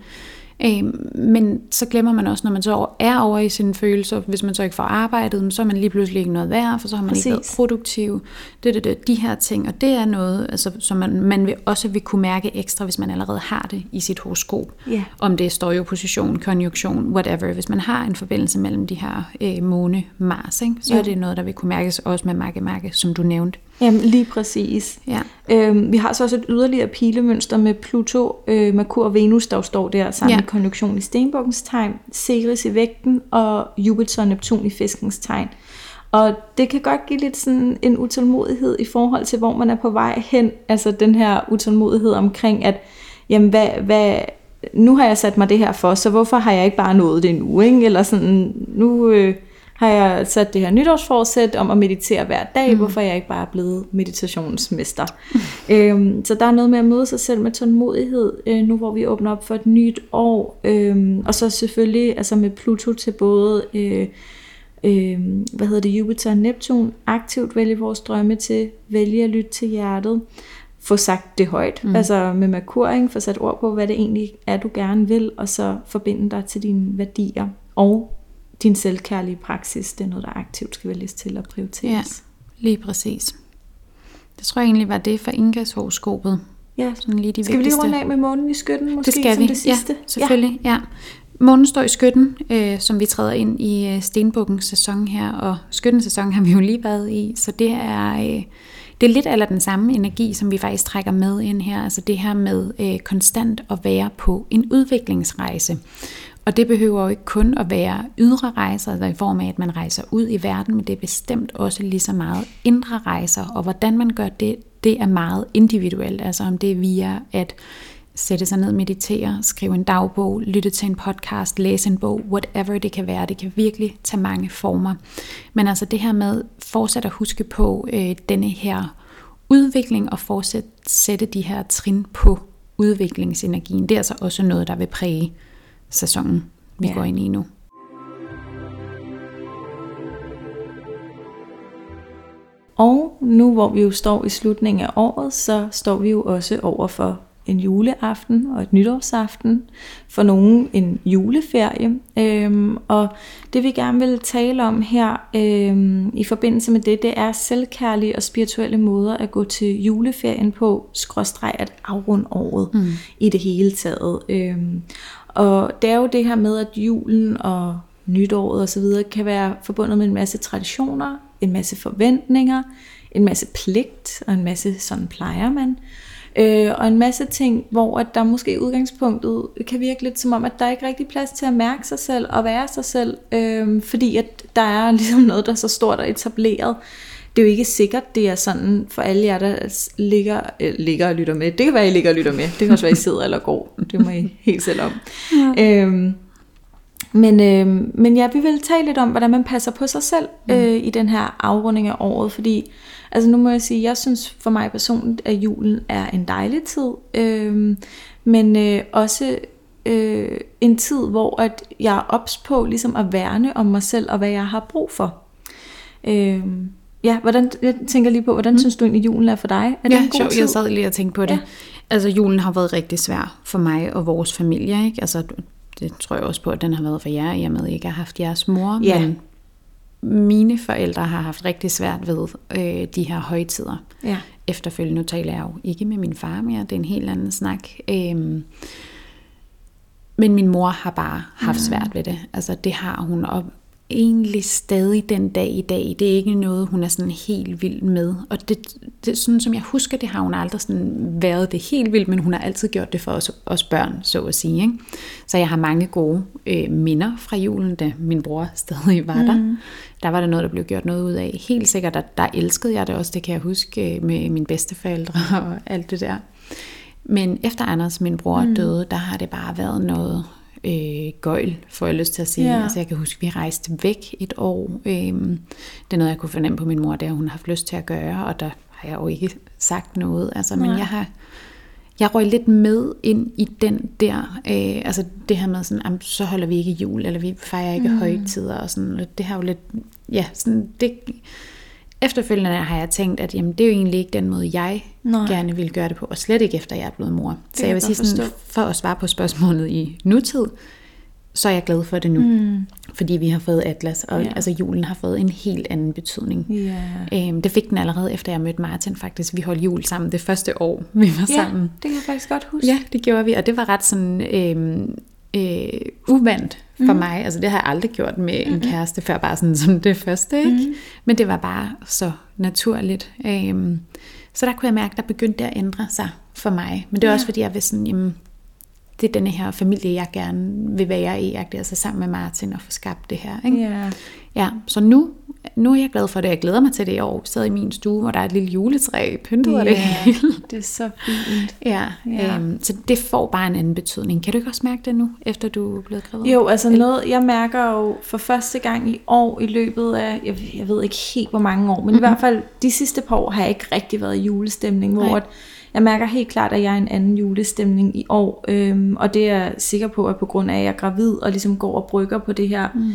Øh, men så glemmer man også, når man så er over i sine følelser, hvis man så ikke får arbejdet, så er man lige pludselig ikke noget værd, for så har man ikke været Præcis. produktiv. Det, det, det, de her ting, og det er noget, altså, som man, man vil også vil kunne mærke ekstra, hvis man allerede har det i sit horoskop. Ja. Om det står i opposition, konjunktion, whatever. Hvis man har en forbindelse mellem de her øh, måne Mars, ikke, så Ja. er det noget, der vil kunne mærkes også med Makke Makke, som du nævnte. Jamen lige præcis. Ja. Øhm, vi har så også et yderligere pilemønster med Pluto, øh, Merkur og Venus, der jo står der sammen Ja. i konjunktion i Stenbukkens tegn, Ceres i vægten og Jupiter og Neptun i fiskens tegn. Og det kan godt give lidt sådan en utålmodighed i forhold til, hvor man er på vej hen. Altså den her utålmodighed omkring, at jamen, hvad, hvad, nu har jeg sat mig det her for, så hvorfor har jeg ikke bare nået det nu? Ikke? Eller sådan, nu øh, har jeg sat det her nytårsforsæt om at meditere hver dag, mm. hvorfor er jeg ikke bare blevet meditationsmester? Mm. Øhm, så der er noget med at møde sig selv med tålmodighed, øh, nu hvor vi åbner op for et nyt år. Øhm, og så selvfølgelig altså med Pluto til både... Øh, øh, hvad hedder det, Jupiter og Neptun, aktivt vælge vores drømme til, vælge at lytte til hjertet, få sagt det højt, mm. altså med Merkur, ikke? få sat ord på, hvad det egentlig er, du gerne vil, og så forbinde dig til dine værdier og din selvkærlige praksis. Det er noget, der aktivt skal vælges til at prioriteres. Lige præcis. Det tror jeg egentlig var det for Ingas horoskopet. Ja. Sådan lige de Skal vi lige vigtigste. runde af med månen i skytten, måske Det skal som vi, det sidste? ja, selvfølgelig. Ja. Månen står i skytten, øh, som vi træder ind i øh, Stenbukkens sæson her, og skyttens sæson har vi jo lige været i, så det er, øh, det er lidt eller den samme energi, som vi faktisk trækker med ind her, altså det her med øh, konstant at være på en udviklingsrejse. Og det behøver jo ikke kun at være ydre rejser, altså i form af, at man rejser ud i verden, men det er bestemt også lige så meget indre rejser, og hvordan man gør det, det er meget individuelt, altså om det er via at sætte sig ned, meditere, skrive en dagbog, lytte til en podcast, læse en bog, whatever det kan være. Det kan virkelig tage mange former. Men altså det her med fortsat at huske på øh, denne her udvikling og fortsat sætte de her trin på udviklingsenergien, det er altså også noget, der vil præge sæsonen, vi Ja. går ind i nu. Og nu hvor vi jo står i slutningen af året, så står vi jo også over for en juleaften og et nytårsaften. For nogen en juleferie. Øhm, og det vi gerne vil tale om her øhm, i forbindelse med det, det er selvkærlige og spirituelle måder at gå til juleferien på, skråstreg at afrunde året mm. i det hele taget. Øhm, og det er jo det her med, at julen og nytåret og så videre kan være forbundet med en masse traditioner, en masse forventninger, en masse pligt og en masse sådan plejer man. Øh, og en masse ting, hvor at der måske i udgangspunktet kan virke lidt som om, at der ikke er rigtig plads til at mærke sig selv og være sig selv, øh, fordi at der er ligesom noget, der er så stort og etableret. Det er jo ikke sikkert, det er sådan for alle jer, der ligger, øh, ligger og lytter med. Det kan være, I ligger og lytter med. Det kan også være, I sidder eller går. Det må I helt selv om. Ja. Øhm, men, øh, men ja, vi vil tale lidt om, hvordan man passer på sig selv øh, i den her afrunding af året, fordi altså nu må jeg sige, jeg synes for mig personligt, at julen er en dejlig tid, øh, men øh, også øh, en tid, hvor at jeg er ops på ligesom at værne om mig selv og hvad jeg har brug for. Øh, ja, hvordan, jeg tænker lige på, hvordan mm. synes du egentlig, julen er for dig? Er det ja, en god sjov, tid? jeg sad lige og tænkte på det. Ja. Altså julen har været rigtig svær for mig og vores familie, ikke? Altså det tror jeg også på, at den har været for jer, i og med at I ikke har haft jeres mor, Ja. men mine forældre har haft rigtig svært ved øh, de her højtider. Ja. Efterfølgende, nu taler jeg jo ikke med min far mere, det er en helt anden snak. Øhm, men min mor har bare haft svært ved det. Altså det har hun, og egentlig stadig den dag i dag. Det er ikke noget, hun er sådan helt vild med. Og det, det sådan som jeg husker, det har hun aldrig sådan været det helt vildt, men hun har altid gjort det for os, os børn, så at sige. Ikke? Så jeg har mange gode øh, minder fra julen, da min bror stadig var der. Mm. Der var der noget, der blev gjort noget ud af. Helt sikkert, der, der elskede jeg det også, det kan jeg huske, øh, med mine bedsteforældre og alt det der. Men efter Anders, min bror, mm. døde, der har det bare været noget øh, gøjl, får jeg lyst til at sige. Ja. Altså jeg kan huske, at vi rejste væk et år. Øh, det er noget, jeg kunne fornemme på min mor, det har hun haft lyst til at gøre, og der har jeg jo ikke sagt noget. Altså, men jeg har jeg røg lidt med ind i den der, øh, altså det her med sådan, så holder vi ikke jul, eller vi fejrer ikke mm. højtider, og sådan, det har jo lidt, ja, sådan, det, efterfølgende har jeg tænkt, at jamen, det er jo egentlig ikke den måde, jeg Nej. gerne vil gøre det på, og slet ikke efter jeg er blevet mor. Så jeg vil sige sådan, for at svare på spørgsmålet i nutid, så er jeg glad for det nu. Mm. Fordi vi har fået Atlas, og yeah. altså, julen har fået en helt anden betydning. Yeah. Øhm, det fik den allerede efter jeg mødte Martin faktisk. Vi holdt jul sammen det første år, vi var yeah, sammen. det kan jeg faktisk godt huske. Ja, det gjorde vi, og det var ret sådan øhm, øh, uvandt for mm. mig. Altså det har jeg aldrig gjort med en kæreste før, bare sådan som det første. Ikke? Mm. Men det var bare så naturligt. Øhm, så der kunne jeg mærke, der begyndte det at ændre sig for mig. Men det er ja. også fordi, jeg vil sådan, jamen, det er denne her familie, jeg gerne vil være i, altså sammen med Martin og få skabt det her. Ikke? Ja. ja. Så nu, nu er jeg glad for det. Jeg glæder mig til det i år. Sidder i min stue, hvor der er et lille juletræ, pyntet yeah, det hele. det er så fint. Ja, ja. Øhm, så det får bare en anden betydning. Kan du ikke også mærke det nu, efter du er blevet gravid? Jo, altså noget, jeg mærker jo for første gang i år, i løbet af, jeg, jeg ved ikke helt hvor mange år, men mm-hmm. i hvert fald de sidste par år har jeg ikke rigtig været i julestemning, hvor Nej jeg mærker helt klart, at jeg er en anden julestemning i år, øhm, og det er jeg sikker på, at på grund af, at jeg er gravid og ligesom går og brygger på det her mm.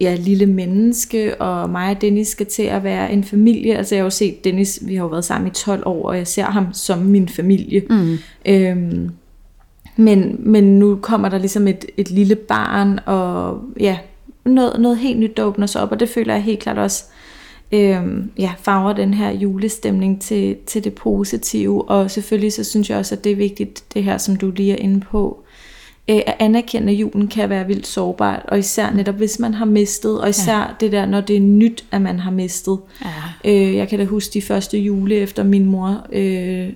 Ja, lille menneske, og mig og Dennis skal til at være en familie. Altså jeg har jo set Dennis, vi har jo været sammen i 12 år, og jeg ser ham som min familie. Mm. Øhm, men, men nu kommer der ligesom et, et lille barn, og ja, noget, noget helt nyt, der åbner sig op, og det føler jeg helt klart også, øh, ja, farver den her julestemning til, til det positive. Og selvfølgelig så synes jeg også, at det er vigtigt, det her, som du lige er inde på, øh, at anerkende, at julen kan være vildt sårbart, og især netop hvis man har mistet, og især ja. det der, når det er nyt, at man har mistet. Ja. Øh, jeg kan da huske de første jule efter min mor... Øh,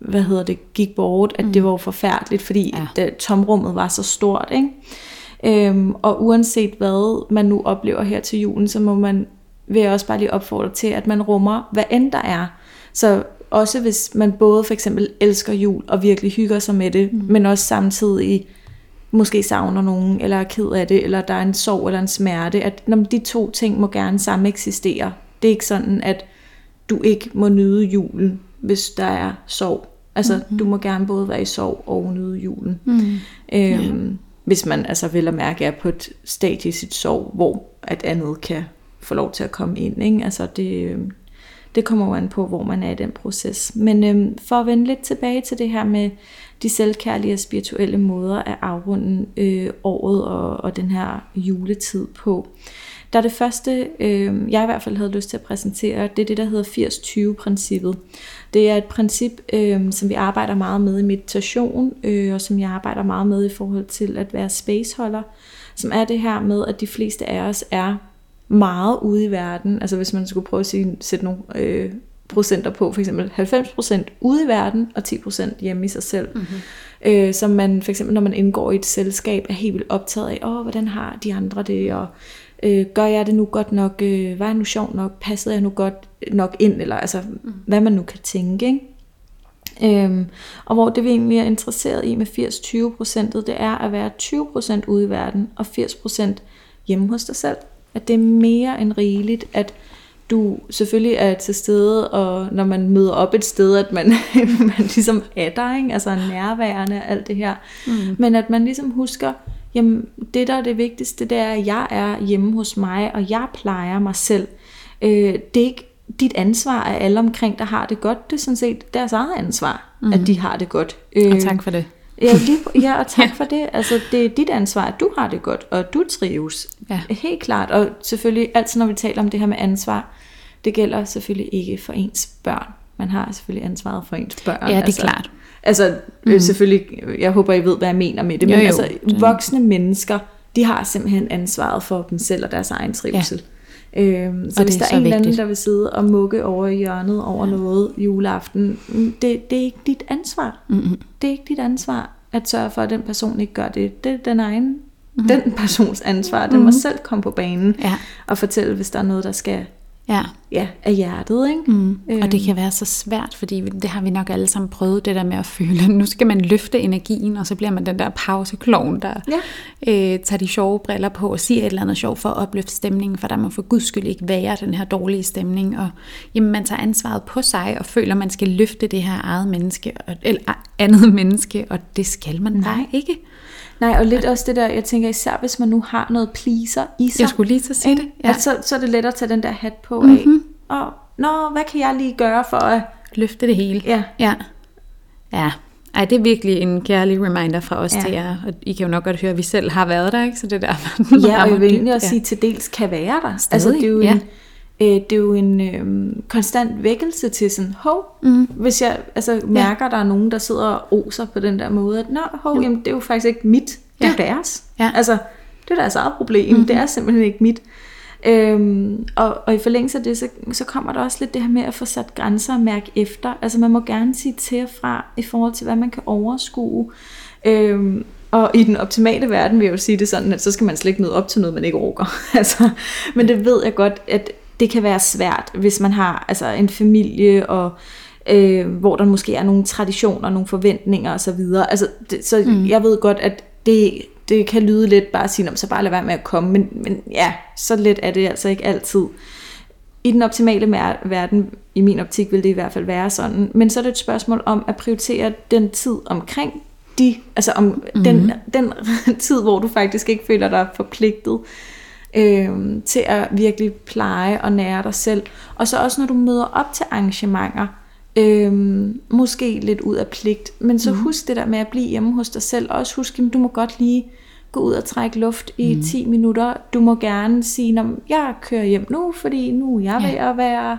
hvad hedder det, gik bort, at mm. det var forfærdeligt, fordi ja. det, tomrummet var så stort. Ikke? Øhm, og uanset hvad man nu oplever her til julen, så må man vil jeg også bare lige opfordre til, at man rummer, hvad end der er. Så også hvis man både for eksempel elsker jul og virkelig hygger sig med det, mm. men også samtidig måske savner nogen, eller er ked af det, eller der er en sorg eller en smerte, at når de to ting må gerne sammen eksistere. Det er ikke sådan, at du ikke må nyde julen, hvis der er sorg. Altså, mm-hmm. du må gerne både være i sorg og nyde julen. Mm. Øhm, yeah. Hvis man altså vil at mærke er på et stadie i sit sorg, hvor at andet kan få lov til at komme ind. Ikke? Altså det, øh, det kommer jo an på, hvor man er i den proces. Men øhm, for at vende lidt tilbage til det her med de selvkærlige og spirituelle måder at afrunde øh, året og, og den her juletid på. Der er det første, øh, jeg i hvert fald havde lyst til at præsentere, det er det, der hedder 80-20-princippet. Det er et princip, øh, som vi arbejder meget med i meditation, øh, og som jeg arbejder meget med i forhold til at være spaceholder, som er det her med, at de fleste af os er meget ude i verden. Altså hvis man skulle prøve at sige, sætte nogle øh, procenter på, for eksempel 90% ude i verden og 10% hjemme i sig selv. Mm-hmm. Øh, som man for eksempel, når man indgår i et selskab, er helt vildt optaget af, åh, hvordan har de andre det, og øh, gør jeg det nu godt nok, øh, var jeg nu sjov nok, passede jeg nu godt nok ind, eller altså, mm. hvad man nu kan tænke, ikke? Øhm, og hvor det vi egentlig er interesseret i med 80-20%, det er at være 20% ude i verden, og 80% hjemme hos dig selv. At det er mere end rigeligt, at du selvfølgelig er til stede, og når man møder op et sted, at man, man ligesom er der, ikke? altså nærværende og alt det her. Mm. Men at man ligesom husker, jamen det der er det vigtigste, det er, at jeg er hjemme hos mig, og jeg plejer mig selv. Øh, det er ikke dit ansvar, at alle omkring der har det godt. Det er sådan set deres eget ansvar, mm. at de har det godt. Øh, og tak for det. Ja, lige, ja og tak for det. Altså, det er dit ansvar, at du har det godt, og du trives. Ja. Helt klart. Og selvfølgelig, altid når vi taler om det her med ansvar, det gælder selvfølgelig ikke for ens børn. Man har selvfølgelig ansvaret for ens børn. Ja, det er altså, klart. Altså, mm. selvfølgelig, jeg håber, I ved, hvad jeg mener med det, men jo, jo. altså, voksne mennesker de har simpelthen ansvaret for dem selv og deres egen trivsel. Ja. Øhm, så Og hvis der er er en eller anden, der vil sidde og mukke over i hjørnet over ja. noget juleaften, mm, det, det er ikke dit ansvar. Mm-hmm. Det er ikke dit ansvar at sørge for, at den person ikke gør det. Det er den egen, mm-hmm. den persons ansvar. Den må Mhm. selv komme på banen Ja. og fortælle, hvis der er noget, der skal Ja. ja, af hjertet. Ikke? Mm. Øhm. Og det kan være så svært, fordi det har vi nok alle sammen prøvet, det der med at føle, nu skal man løfte energien, og så bliver man den der pauseklovn, der Ja. øh, tager de sjove briller på og siger et eller andet sjovt for at opløfte stemningen, for der må for guds skyld ikke være den her dårlige stemning. Og jamen, man tager ansvaret på sig og føler, man skal løfte det her eget menneske, eller andet menneske, og det skal man bare ikke. Nej, og lidt også det der, jeg tænker især, hvis man nu har noget pleaser i sig. Jeg skulle lige til at sige det. Ja. At så, så er det let at tage den der hat på mm-hmm. af. Og, nå, hvad kan jeg lige gøre for at... Løfte det hele. Ja. Ja. ja. Ej, det er virkelig en kærlig reminder fra os Ja. til jer. Og I kan jo nok godt høre, at vi selv har været der, ikke? Så det der Ja, og jeg vil egentlig også ja. sige, til dels kan være der. Stadig, altså, det er jo ja. en, øh, det er jo en øh, konstant vækkelse til sådan, hov, mm. hvis jeg altså, mærker, der er nogen, der sidder og oser på den der måde, at nå, hov, jamen, det er jo faktisk ikke mit, det er Ja. deres. Ja. Altså, det er deres eget problem, mm-hmm. det er simpelthen ikke mit. Øhm, og, og i forlængelse af det, så, så kommer der også lidt det her med at få sat grænser og mærke efter. Altså man må gerne sige til og fra i forhold til, hvad man kan overskue. Øhm, og i den optimale verden vil jeg jo sige det sådan, at så skal man slet ikke møde op til noget, man ikke orker. altså, men det ved jeg godt, at det kan være svært, hvis man har altså, en familie, og øh, hvor der måske er nogle traditioner, nogle forventninger osv. Altså, det, så mm. jeg ved godt, at det, det kan lyde lidt bare at sige, "Nå, men så bare lad være med at komme, men, men ja, så let er det altså ikke altid. I den optimale verden, i min optik, vil det i hvert fald være sådan. Men så er det et spørgsmål om at prioritere den tid omkring de, altså om mm-hmm. den, den tid, hvor du faktisk ikke føler dig forpligtet øh, til at virkelig pleje og nære dig selv. Og så også når du møder op til arrangementer, øh, måske lidt ud af pligt, men så mm. husk det der med at blive hjemme hos dig selv. Og også husk, at du må godt lige gå ud og trække luft i mm. 10 minutter. Du må gerne sige, at jeg kører hjem nu, fordi nu er jeg ved at være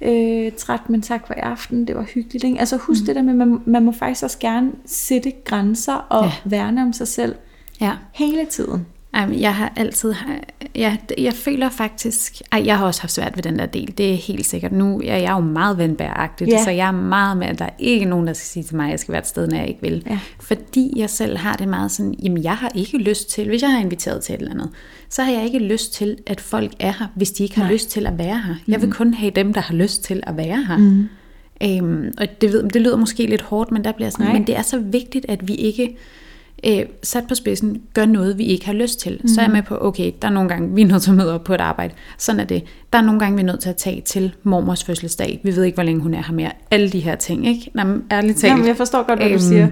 øh, træt, men tak for i aften, det var hyggeligt. Ikke? Altså husk mm. det der med, at man, man må faktisk også gerne sætte grænser og Ja. værne om sig selv Ja. hele tiden. Ej, men jeg har altid, ja, jeg føler faktisk, ej, jeg har også haft svært ved den der del, det er helt sikkert. Nu er jeg jo meget vandbæragtig, Ja. så jeg er meget med, at der er ikke nogen, der skal sige til mig, at jeg skal være et sted, når jeg ikke vil. Ja. Fordi jeg selv har det meget sådan, jamen jeg har ikke lyst til, hvis jeg har inviteret til et eller andet, så har jeg ikke lyst til, at folk er her, hvis de ikke har Nej. lyst til at være her. Jeg vil kun have dem, der har lyst til at være her. Mm. Øhm, og det, ved, det lyder måske lidt hårdt, men der bliver sådan, Nej. men det er så vigtigt, at vi ikke øh, sat på spidsen gør noget, vi ikke har lyst til. Mm. Så er jeg med på, okay, der er nogle gange, vi er nødt til at møde op på et arbejde. Sådan er det. Der er nogle gange, vi er nødt til at tage til mormors fødselsdag. Vi ved ikke, hvor længe hun er her mere. Alle de her ting, ikke? Nå, men ærligt talt. Jamen, jeg forstår godt, hvad du Øhm, siger.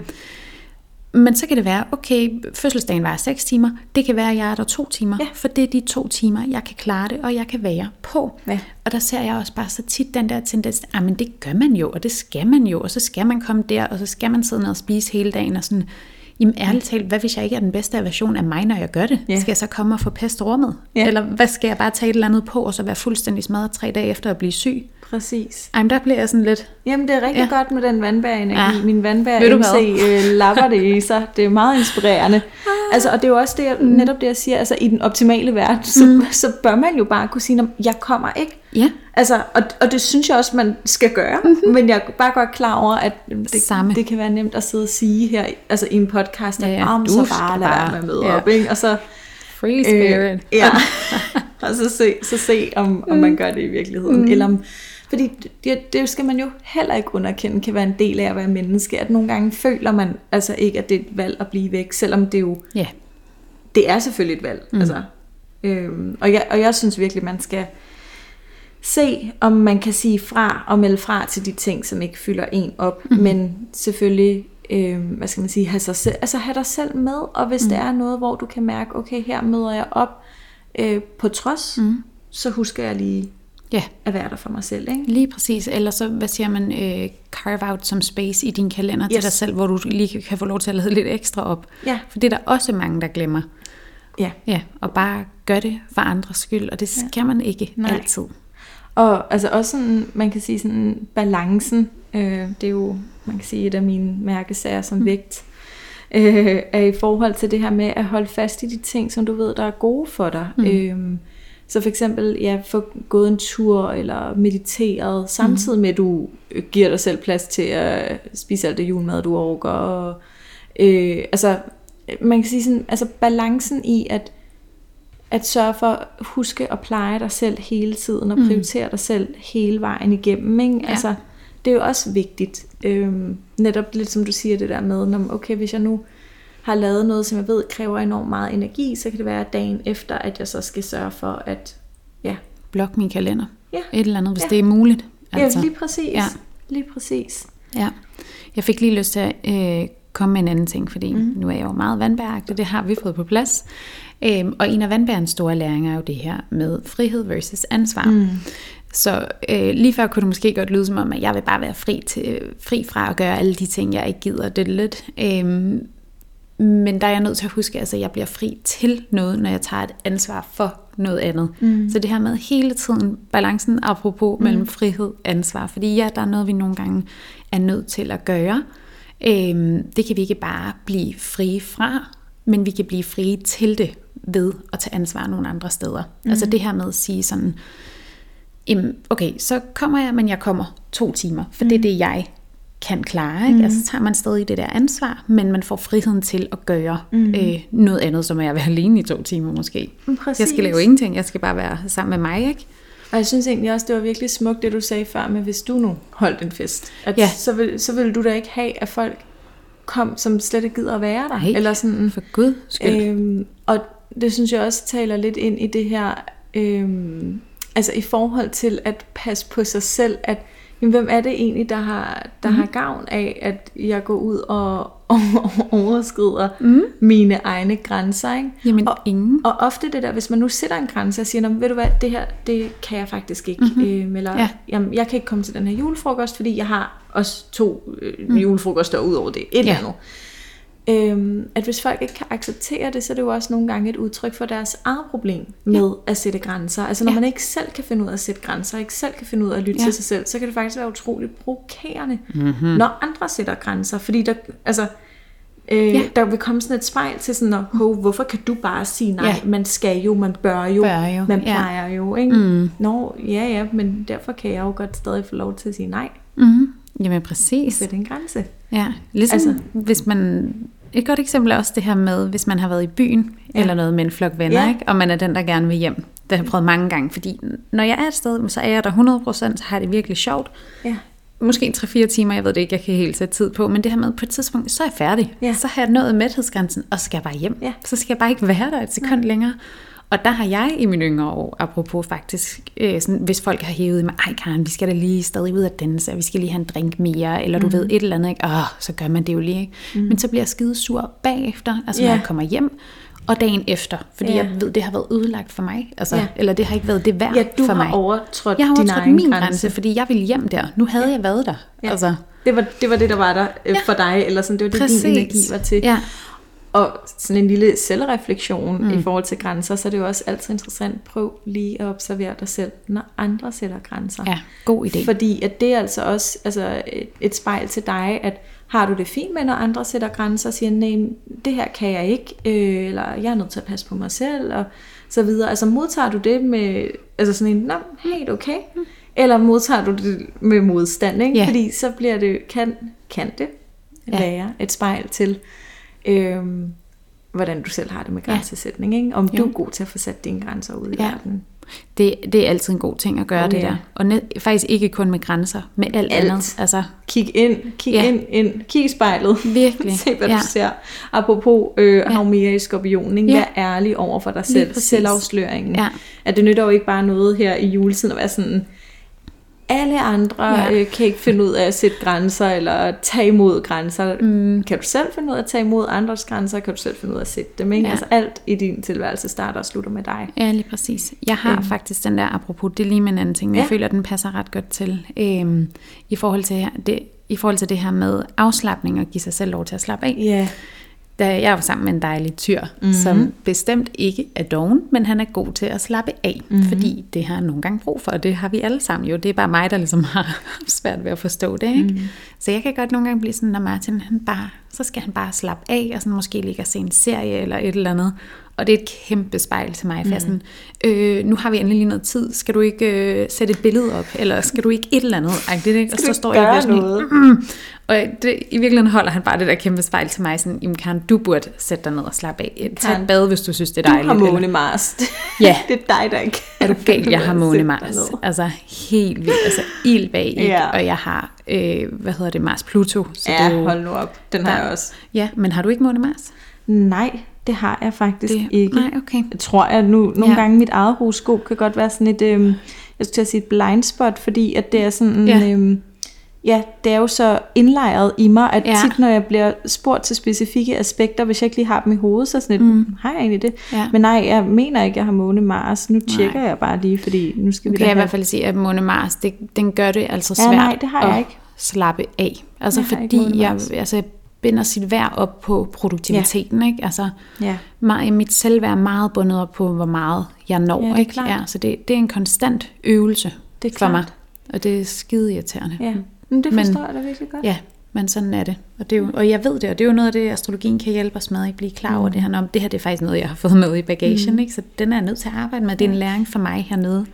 Men så kan det være, okay, fødselsdagen var 6 timer. Det kan være, at jeg er der to timer. Ja. For det er de to timer, jeg kan klare det, og jeg kan være på. Ja. Og der ser jeg også bare så tit den der tendens, at men det gør man jo, og det skal man jo, og så skal man komme der, og så skal man sidde ned og spise hele dagen, og sådan, jamen ærligt talt, hvad hvis jeg ikke er den bedste version af mig, når jeg gør det? Ja. Skal jeg så komme og få pest rummet? Ja. Eller hvad skal jeg bare tage et eller andet på, og så være fuldstændig smadret tre dage efter at blive syg? Præcis. Ej, men der bliver jeg sådan lidt, Jamen, det er rigtig ja. Godt med den vandbærenergi. Ja. Min vandbær MC øh, lapper det i sig. Det er meget inspirerende. Altså, og det er jo også det, jeg, netop det, jeg siger. Altså, i den optimale verden, så, mm. så bør man jo bare kunne sige, "Nå, jeg kommer ikke. ja, Altså, og, og det synes jeg også, man skal gøre. Mm-hmm. Men jeg er bare godt klar over, at det, Samme. det kan være nemt at sidde og sige her altså i en podcast, at Ja, ja, du så bare lad bare- med at møde ja. op. Ikke? Og så, free spirit. Øh, ja. og så se, så se om, om man gør det i virkeligheden. Mm. Eller om, fordi det, det skal man jo heller ikke underkende, kan være en del af at være menneske. At nogle gange føler man altså ikke, at det er et valg at blive væk, selvom det jo Ja, det er selvfølgelig et valg. Mm. Altså, øhm, og, jeg, og jeg synes virkelig, man skal se, om man kan sige fra og melde fra til de ting, som ikke fylder en op. Mm. Men selvfølgelig, øhm, hvad skal man sige, have, sig selv, altså have dig selv med. Og hvis mm. det er noget, hvor du kan mærke, okay, her møder jeg op øh, på trods, mm. så husker jeg lige ja. at være der for mig selv. Ikke? Lige præcis. Eller så, hvad siger man, øh, carve out som space i din kalender yes. Til dig selv, hvor du lige kan få lov til at lade lidt ekstra op. Ja. For det er der også mange, der glemmer. Ja. Ja, og bare gør det for andres skyld, og det skal man ikke Nej. altid. Og altså også sådan, man kan sige sådan balancen, øh, det er jo, man kan sige, et af mine mærkesager som mm. vægt. øh, er i forhold til det her med at holde fast i de ting, som du ved, der er gode for dig. Mm. Øhm, så for eksempel, ja, få gået en tur eller mediteret, samtidig med, at du giver dig selv plads til at spise alt det julemad, du overgår. Og, øh, altså, man kan sige sådan, altså balancen i, at at sørge for at huske at pleje dig selv hele tiden, og prioritere mm. dig selv hele vejen igennem. Ikke? Ja. Altså, det er jo også vigtigt. Øhm, netop lidt som du siger det der med, når, okay, hvis jeg nu har lavet noget, som jeg ved kræver enormt meget energi, så kan det være dagen efter, at jeg så skal sørge for at, ja. Blok min kalender. Ja. Et eller andet, hvis Ja. det er muligt. Altså. Ja, lige præcis. Ja. Lige præcis. Ja. Jeg fik lige lyst til at øh, komme med en anden ting, fordi mm. nu er jeg jo meget vandbæragtig, det har vi fået på plads. Øhm, og en af vandbærens store læringer er jo det her med frihed versus ansvar. Mm. Så øh, lige før kunne det måske godt lyde som om, at jeg vil bare være fri, til, fri fra at gøre alle de ting, jeg ikke gider. Det lidt. Øhm, men der er jeg nødt til at huske, altså, at jeg bliver fri til noget, når jeg tager et ansvar for noget andet. Mm. Så det her med hele tiden balancen apropos mm. mellem frihed og ansvar. Fordi ja, der er noget, vi nogle gange er nødt til at gøre. Øhm, det kan vi ikke bare blive frie fra, men vi kan blive frie til det ved at tage ansvar nogle andre steder. Mm. Altså det her med at sige sådan, okay, så kommer jeg, men jeg kommer to timer, for mm. det er det, jeg kan klare. Ikke? Mm. Altså tager man stadig det der ansvar, men man får friheden til at gøre mm. øh, noget andet, som er at være alene i to timer måske. Præcis. Jeg skal lave ingenting, jeg skal bare være sammen med mig, ikke? Og jeg synes egentlig også, det var virkelig smukt, det du sagde før med, hvis du nu holdt en fest, at Ja. så, vil, så vil du da ikke have, at folk kom, som slet ikke gider at være der. Nej, Eller sådan, for gud skyld. Øhm, og det synes jeg også taler lidt ind i det her, øhm, altså i forhold til at passe på sig selv, at jamen, hvem er det egentlig, der har, der mm. har gavn af, at jeg går ud og, og overskrider mm. mine egne grænser. Ikke? Jamen, og, ingen. Og ofte det der, hvis man nu sætter en grænse og siger, "Nå, men ved du hvad, det her, det kan jeg faktisk ikke. Mm-hmm. Øhm, eller, Ja. ja. jamen, jeg kan ikke komme til den her julefrokost, fordi jeg har også to øh, mm. julefrokoster ud over det. Et eller Ja. andet. Øhm, at hvis folk ikke kan acceptere det, så er det jo også nogle gange et udtryk for deres eget problem med ja. at sætte grænser. Altså når Ja. man ikke selv kan finde ud af at sætte grænser, ikke selv kan finde ud af at lytte Ja. til sig selv, så kan det faktisk være utroligt provokerende, mm-hmm. når andre sætter grænser. Fordi der, altså, øh, Ja. der vil komme sådan et spejl til sådan, at, "Hov, hvorfor kan du bare sige nej? Ja. Man skal jo, man bør jo, Bør jo, man ja. plejer jo. Ikke? Mm. Nå, ja ja, men derfor kan jeg jo godt stadig få lov til at sige nej. Mm-hmm. Jamen præcis. Sætte en grænse. Ja, ligesom altså, hvis man... Et godt eksempel er også det her med, hvis man har været i byen, ja. Eller noget med en flok venner, ja. Ikke? og man er den, der gerne vil hjem. Det har jeg prøvet mange gange, fordi når jeg er et sted, så er jeg der 100%, så har jeg det virkelig sjovt. Ja. Måske 3-4 timer, jeg ved det ikke, jeg kan helt sætte tid på, men det her med, på et tidspunkt, så er jeg færdig. Ja. Så har jeg nået mæthedsgrænsen, og så skal jeg bare hjem. Ja. Så skal jeg bare ikke være der et sekund længere. Og der har jeg i mine yngre år, apropos faktisk, øh, sådan, hvis folk har hævet mig, ej Karen, vi skal da lige stadig ud at danse, og vi skal lige have en drink mere, eller du Mhm. ved et eller andet, ikke? Åh, så gør man det jo lige, ikke? Mm. Men så bliver jeg skide sur bagefter, altså når Ja. jeg kommer hjem, og dagen efter, fordi Ja. jeg ved, det har været ødelagt for mig, altså, Ja. eller det har ikke været det værd Ja, du for har mig. overtrådt jeg har din overtrådt min grænse. grænse, fordi jeg ville hjem der. Nu havde jeg været der. Ja. Altså, Det var, det var det, der var der øh, Ja. for dig, eller sådan, det var det, Præcis. din energi var til. Ja. Og sådan en lille selvreflektion mm. Mm. i forhold til grænser, så er det jo også altid interessant, prøv lige at observere dig selv, når andre sætter grænser. ja, god idé. Fordi at det er altså også altså et, et spejl til dig, at har du det fint med, når andre sætter grænser og siger, nej, det her kan jeg ikke, øh, eller jeg er nødt til at passe på mig selv, og så videre. Altså modtager du det med, altså sådan en, nå, helt okay, eller modtager du det med modstand, ikke? Ja. Fordi så bliver det, kan, kan det Ja. være et spejl til, øhm, hvordan du selv har det med grænsesætning, ikke? Om Jo. du er god til at få sat dine grænser ud i Ja. verden. Det, det er altid en god ting at gøre Oh, det der. Og net, faktisk ikke kun med grænser, med alt, Alt. andet. Altså, Kig ind, kig Ja. ind, ind, kig i spejlet. virkelig. Se, hvad ja. du ser. Apropos øh, Ja. Havmere i skorpionen, ikke? Ja. Vær ærlig over for dig selv. Selvafsløringen. Ja. At det nytter jo ikke bare noget her i juletiden at være sådan, alle andre Ja. øh, kan ikke finde ud af at sætte grænser, eller tage imod grænser. Mm. Kan du selv finde ud af at tage imod andres grænser, kan du selv finde ud af at sætte dem. Ikke? Ja. Altså alt i din tilværelse starter og slutter med dig. Ja, lige præcis. Jeg har Øhm. faktisk den der, apropos, det er lige med en anden ting, men jeg Ja. føler, at den passer ret godt til. Øhm, i, forhold til det, I forhold til det her med afslappning og give sig selv lov til at slappe af. Ja. Jeg var sammen med en dejlig tyr, mm-hmm. som bestemt ikke er doven, men han er god til at slappe af, mm-hmm. fordi det har han nogle gange brug for, og det har vi alle sammen jo. Det er bare mig, der ligesom har svært ved at forstå det. Ikke? Mm-hmm. Så jeg kan godt nogle gange blive sådan, når Martin han bare så skal han bare slappe af, og sådan måske ligge og se en serie eller et eller andet. Og det er et kæmpe spejl til mig, for mm. sådan, øh, nu har vi endelig lige noget tid, skal du ikke øh, sætte et billede op, eller skal du ikke et eller andet? Agtigt, ikke? Og så står jeg sådan, noget? Mm, og det, i virkeligheden holder han bare det der kæmpe spejl til mig, sådan, jamen Karen, du burde sætte dig ned og slappe af. Tag et bad, hvis du synes, det er dejligt. Du har Måne Mars. Ja. det er dig, der ikke Er du galt, jeg har Måne Mars. Altså helt vildt, altså ild bag ikke? Ja. og jeg har, øh, hvad hedder det, Mars Pluto. Så ja, det jo, hold nu op, den har jeg også. Ja, men har du ikke Måne Mars? Nej, det har jeg faktisk det, ikke. Nej, okay. Jeg tror, at nu nogle ja. gange mit eget horoskop kan godt være sådan et, øh, jeg skulle til at sige et blind spot, fordi at det er sådan, ja. øh, ja, det er jo så indlejret i mig, at ja. tit når jeg bliver spurgt til specifikke aspekter, hvis jeg ikke lige har dem i hovedet, så sådan et, mm. har jeg egentlig det? Ja. Men nej, jeg mener ikke, jeg har måne Mars. Nu tjekker nej. jeg bare lige, fordi nu skal vi okay, da jeg i hvert fald sige, at måne Mars, det, den gør det altså svært ja, nej, det har jeg ikke. slappe af. Altså jeg fordi jeg, altså, binder sit værd op på produktiviteten. Ja. Ikke? Altså, ja. mig, mit selvværd er meget bundet op på, hvor meget jeg når. Ja, ikke? Ja, så det, det er en konstant øvelse det er for mig. Og det er skide irriterende. Ja. Men det forstår men, jeg da virkelig godt. Ja, men sådan er det. Og, det er jo, og jeg ved det, og det er jo noget af det, astrologien kan hjælpe os med at blive klar over mm. det her. Om det her det er faktisk noget, jeg har fået med i bagagen. Mm. Ikke? Så den er jeg nødt til at arbejde med. Det er en læring for mig hernede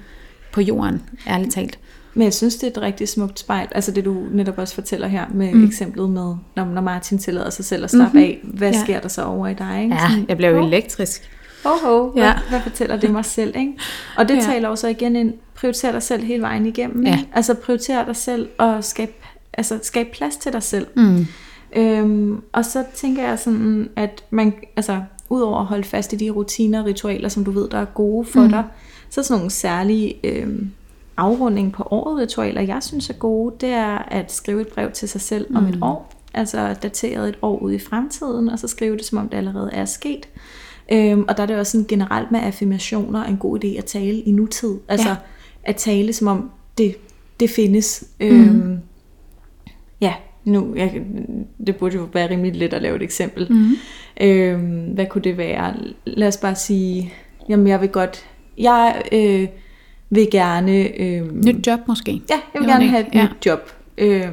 på jorden, ærligt talt. Men jeg synes, det er et rigtig smukt spejl. Altså det, du netop også fortæller her med mm. eksemplet med, når, når Martin tillader sig selv at slappe mm-hmm. af. Hvad ja. sker der så over i dig? Ikke? Ja, jeg bliver jo oh. elektrisk. Ho, ho. Hvad, ja. hvad fortæller det mig selv? Ikke? Og det ja. taler også igen ind, prioriter dig selv hele vejen igennem. Ja. Altså prioriter dig selv og skab, altså, skab plads til dig selv. Mm. Øhm, og så tænker jeg sådan, at man, altså, udover at holde fast i de rutiner og ritualer, som du ved, der er gode for mm. dig, så sådan nogle særlige øhm, afrunding på året ritualer, jeg synes er gode, det er at skrive et brev til sig selv mm. om et mm. år, altså dateret et år ud i fremtiden, og så skrive det, som om det allerede er sket. Øhm, og der er det også sådan generelt med affirmationer en god idé at tale i nutid. Altså ja. At tale, som om det, det findes. Mm. Øhm, ja, nu, jeg, det burde jo være rimelig let at lave et eksempel. Mm. Øhm, hvad kunne det være? Lad os bare sige, jamen jeg vil godt, jeg... Øh, vil gerne... Øh, nyt job måske? Ja, jeg vil jeg gerne have et ja. nyt job. Øh,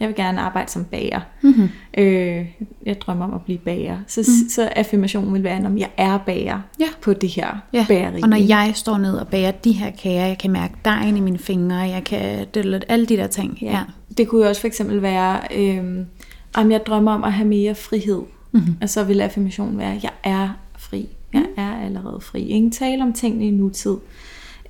jeg vil gerne arbejde som bager. Mm-hmm. Øh, jeg drømmer om at blive bager. Så, mm. så affirmationen vil være, om jeg er bager ja. på det her ja. bageri. Og når jeg står ned og bager de her kager, jeg kan mærke dejen i mine fingre, jeg kan alle de der ting. Ja. ja. Det kunne jo også for eksempel være, øh, om jeg drømmer om at have mere frihed. Mm-hmm. Og så vil affirmationen være, jeg er fri. Jeg mm. er allerede fri. Ingen tale om tingene i nutid.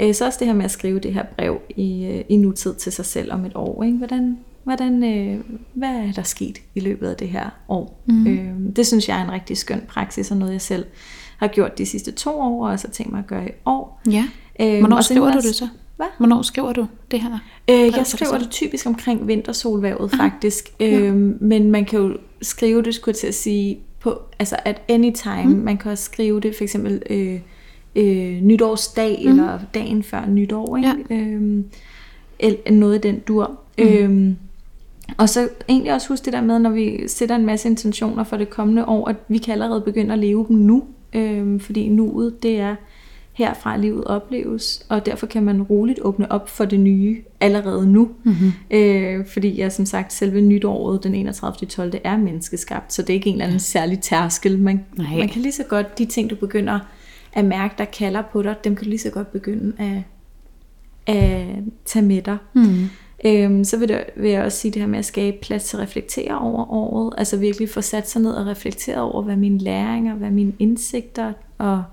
Øh, så også det her med at skrive det her brev i, øh, i nutid til sig selv om et år. Ikke? Hvordan, hvordan, øh, hvad er der sket i løbet af det her år? Mm. Øh, det synes jeg er en rigtig skøn praksis, og noget jeg selv har gjort de sidste to år, og så tænkt mig at gøre i år. Ja. Øh, Hvornår skriver du det så? Hvad? Hvornår skriver du det her? Øh, jeg skriver det typisk omkring vintersolvævet faktisk. Ja. Øh, men man kan jo skrive det, skulle jeg til at sige, på, altså at anytime. Mm. Man kan også skrive det for eksempel... Øh, øh, nytårsdag mm. eller dagen før nytår. Ikke? Ja. Øhm, eller noget af den dur. Mm. Øhm, og så egentlig også huske det der med, når vi sætter en masse intentioner for det kommende år, at vi kan allerede begynde at leve dem nu. Øhm, fordi nuet, det er herfra livet opleves, og derfor kan man roligt åbne op for det nye allerede nu. Mm-hmm. Øh, fordi ja, som sagt, selve nytåret den 31. 12. er menneskeskabt, så det er ikke en eller anden særlig tærskel. Man, man kan lige så godt, de ting du begynder at mærke, der kalder på dig, dem kan du lige så godt begynde at, at tage med dig. Mm. Øhm, så vil, det, vil jeg også sige det her med at skabe plads til at reflektere over året. Altså virkelig få sat sig ned og reflektere over, hvad mine læringer, hvad mine indsigter, og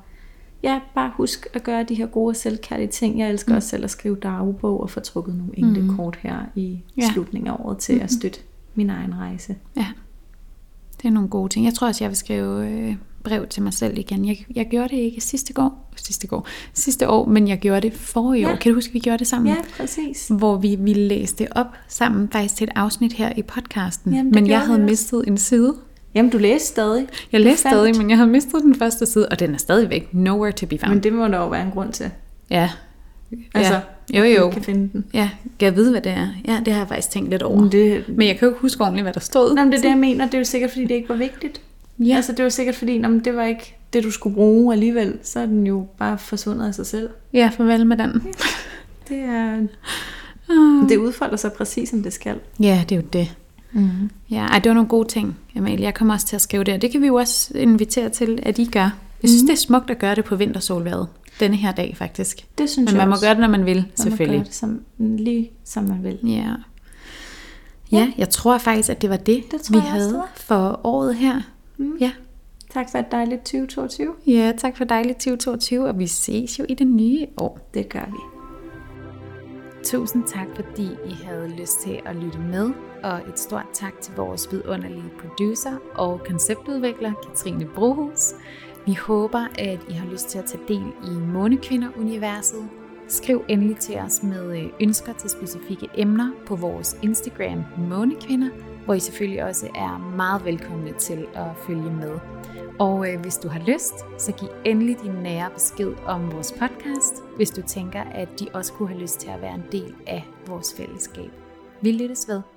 ja, bare husk at gøre de her gode selvkærlige ting. Jeg elsker mm. også selv at skrive dagbog og få trukket nogle enkelte mm. kort her i ja. slutningen af året til mm. at støtte min egen rejse. Ja, det er nogle gode ting. Jeg tror også, jeg vil skrive øh, brev til mig selv igen. Jeg, jeg gjorde det ikke sidste år, sidste år, sidste år, men jeg gjorde det forrige ja. år. Kan du huske, vi gjorde det sammen? Ja, præcis. Hvor vi, vi læste op sammen faktisk til et afsnit her i podcasten. Jamen, men jeg havde mistet en side. Jamen, du læste stadig. Jeg læste stadig, men jeg havde mistet den første side, og den er stadigvæk nowhere to be found. Men det må der jo være en grund til. Ja. Altså, ja. jo jo. kan finde den. Ja, kan jeg vide, hvad det er? Ja, det har jeg faktisk tænkt lidt over. Men, det... men jeg kan jo ikke huske ordentligt, hvad der stod. Nå, men det er det, jeg mener. Det er jo sikkert, fordi det ikke var vigtigt. Ja. Altså det var sikkert fordi, når det var ikke det, du skulle bruge alligevel, så er den jo bare forsvundet af sig selv. Ja, farvel med den. Det er... Uh. Det udfolder sig præcis, som det skal. Ja, det er jo det. Mm. Ja, ej, det var nogle gode ting, Amalie. Jeg kommer også til at skrive det, og det kan vi jo også invitere til, at I gør. Jeg synes, mm. det er smukt at gøre det på vintersolværet. Denne her dag, faktisk. Det synes Men jeg man må også. gøre det, når man vil, Man selvfølgelig. gøre det som, lige som man vil. Ja. Ja, jeg tror faktisk, at det var det, Det vi havde for året her. Mm. Ja. Tak for et dejligt 2022. ja, tak for dejligt 2022, og vi ses jo i det nye år. Det gør vi. Tusind tak, fordi I havde lyst til at lytte med, og et stort tak til vores vidunderlige producer og konceptudvikler, Katrine Brohus. Vi håber, at I har lyst til at tage del i Månekvinder-universet. Skriv endelig til os med øh, ønsker til specifikke emner på vores Instagram Månekvinder, hvor I selvfølgelig også er meget velkomne til at følge med. Og øh, hvis du har lyst, så giv endelig din nære besked om vores podcast, hvis du tænker, at de også kunne have lyst til at være en del af vores fællesskab. Vi lyttes ved.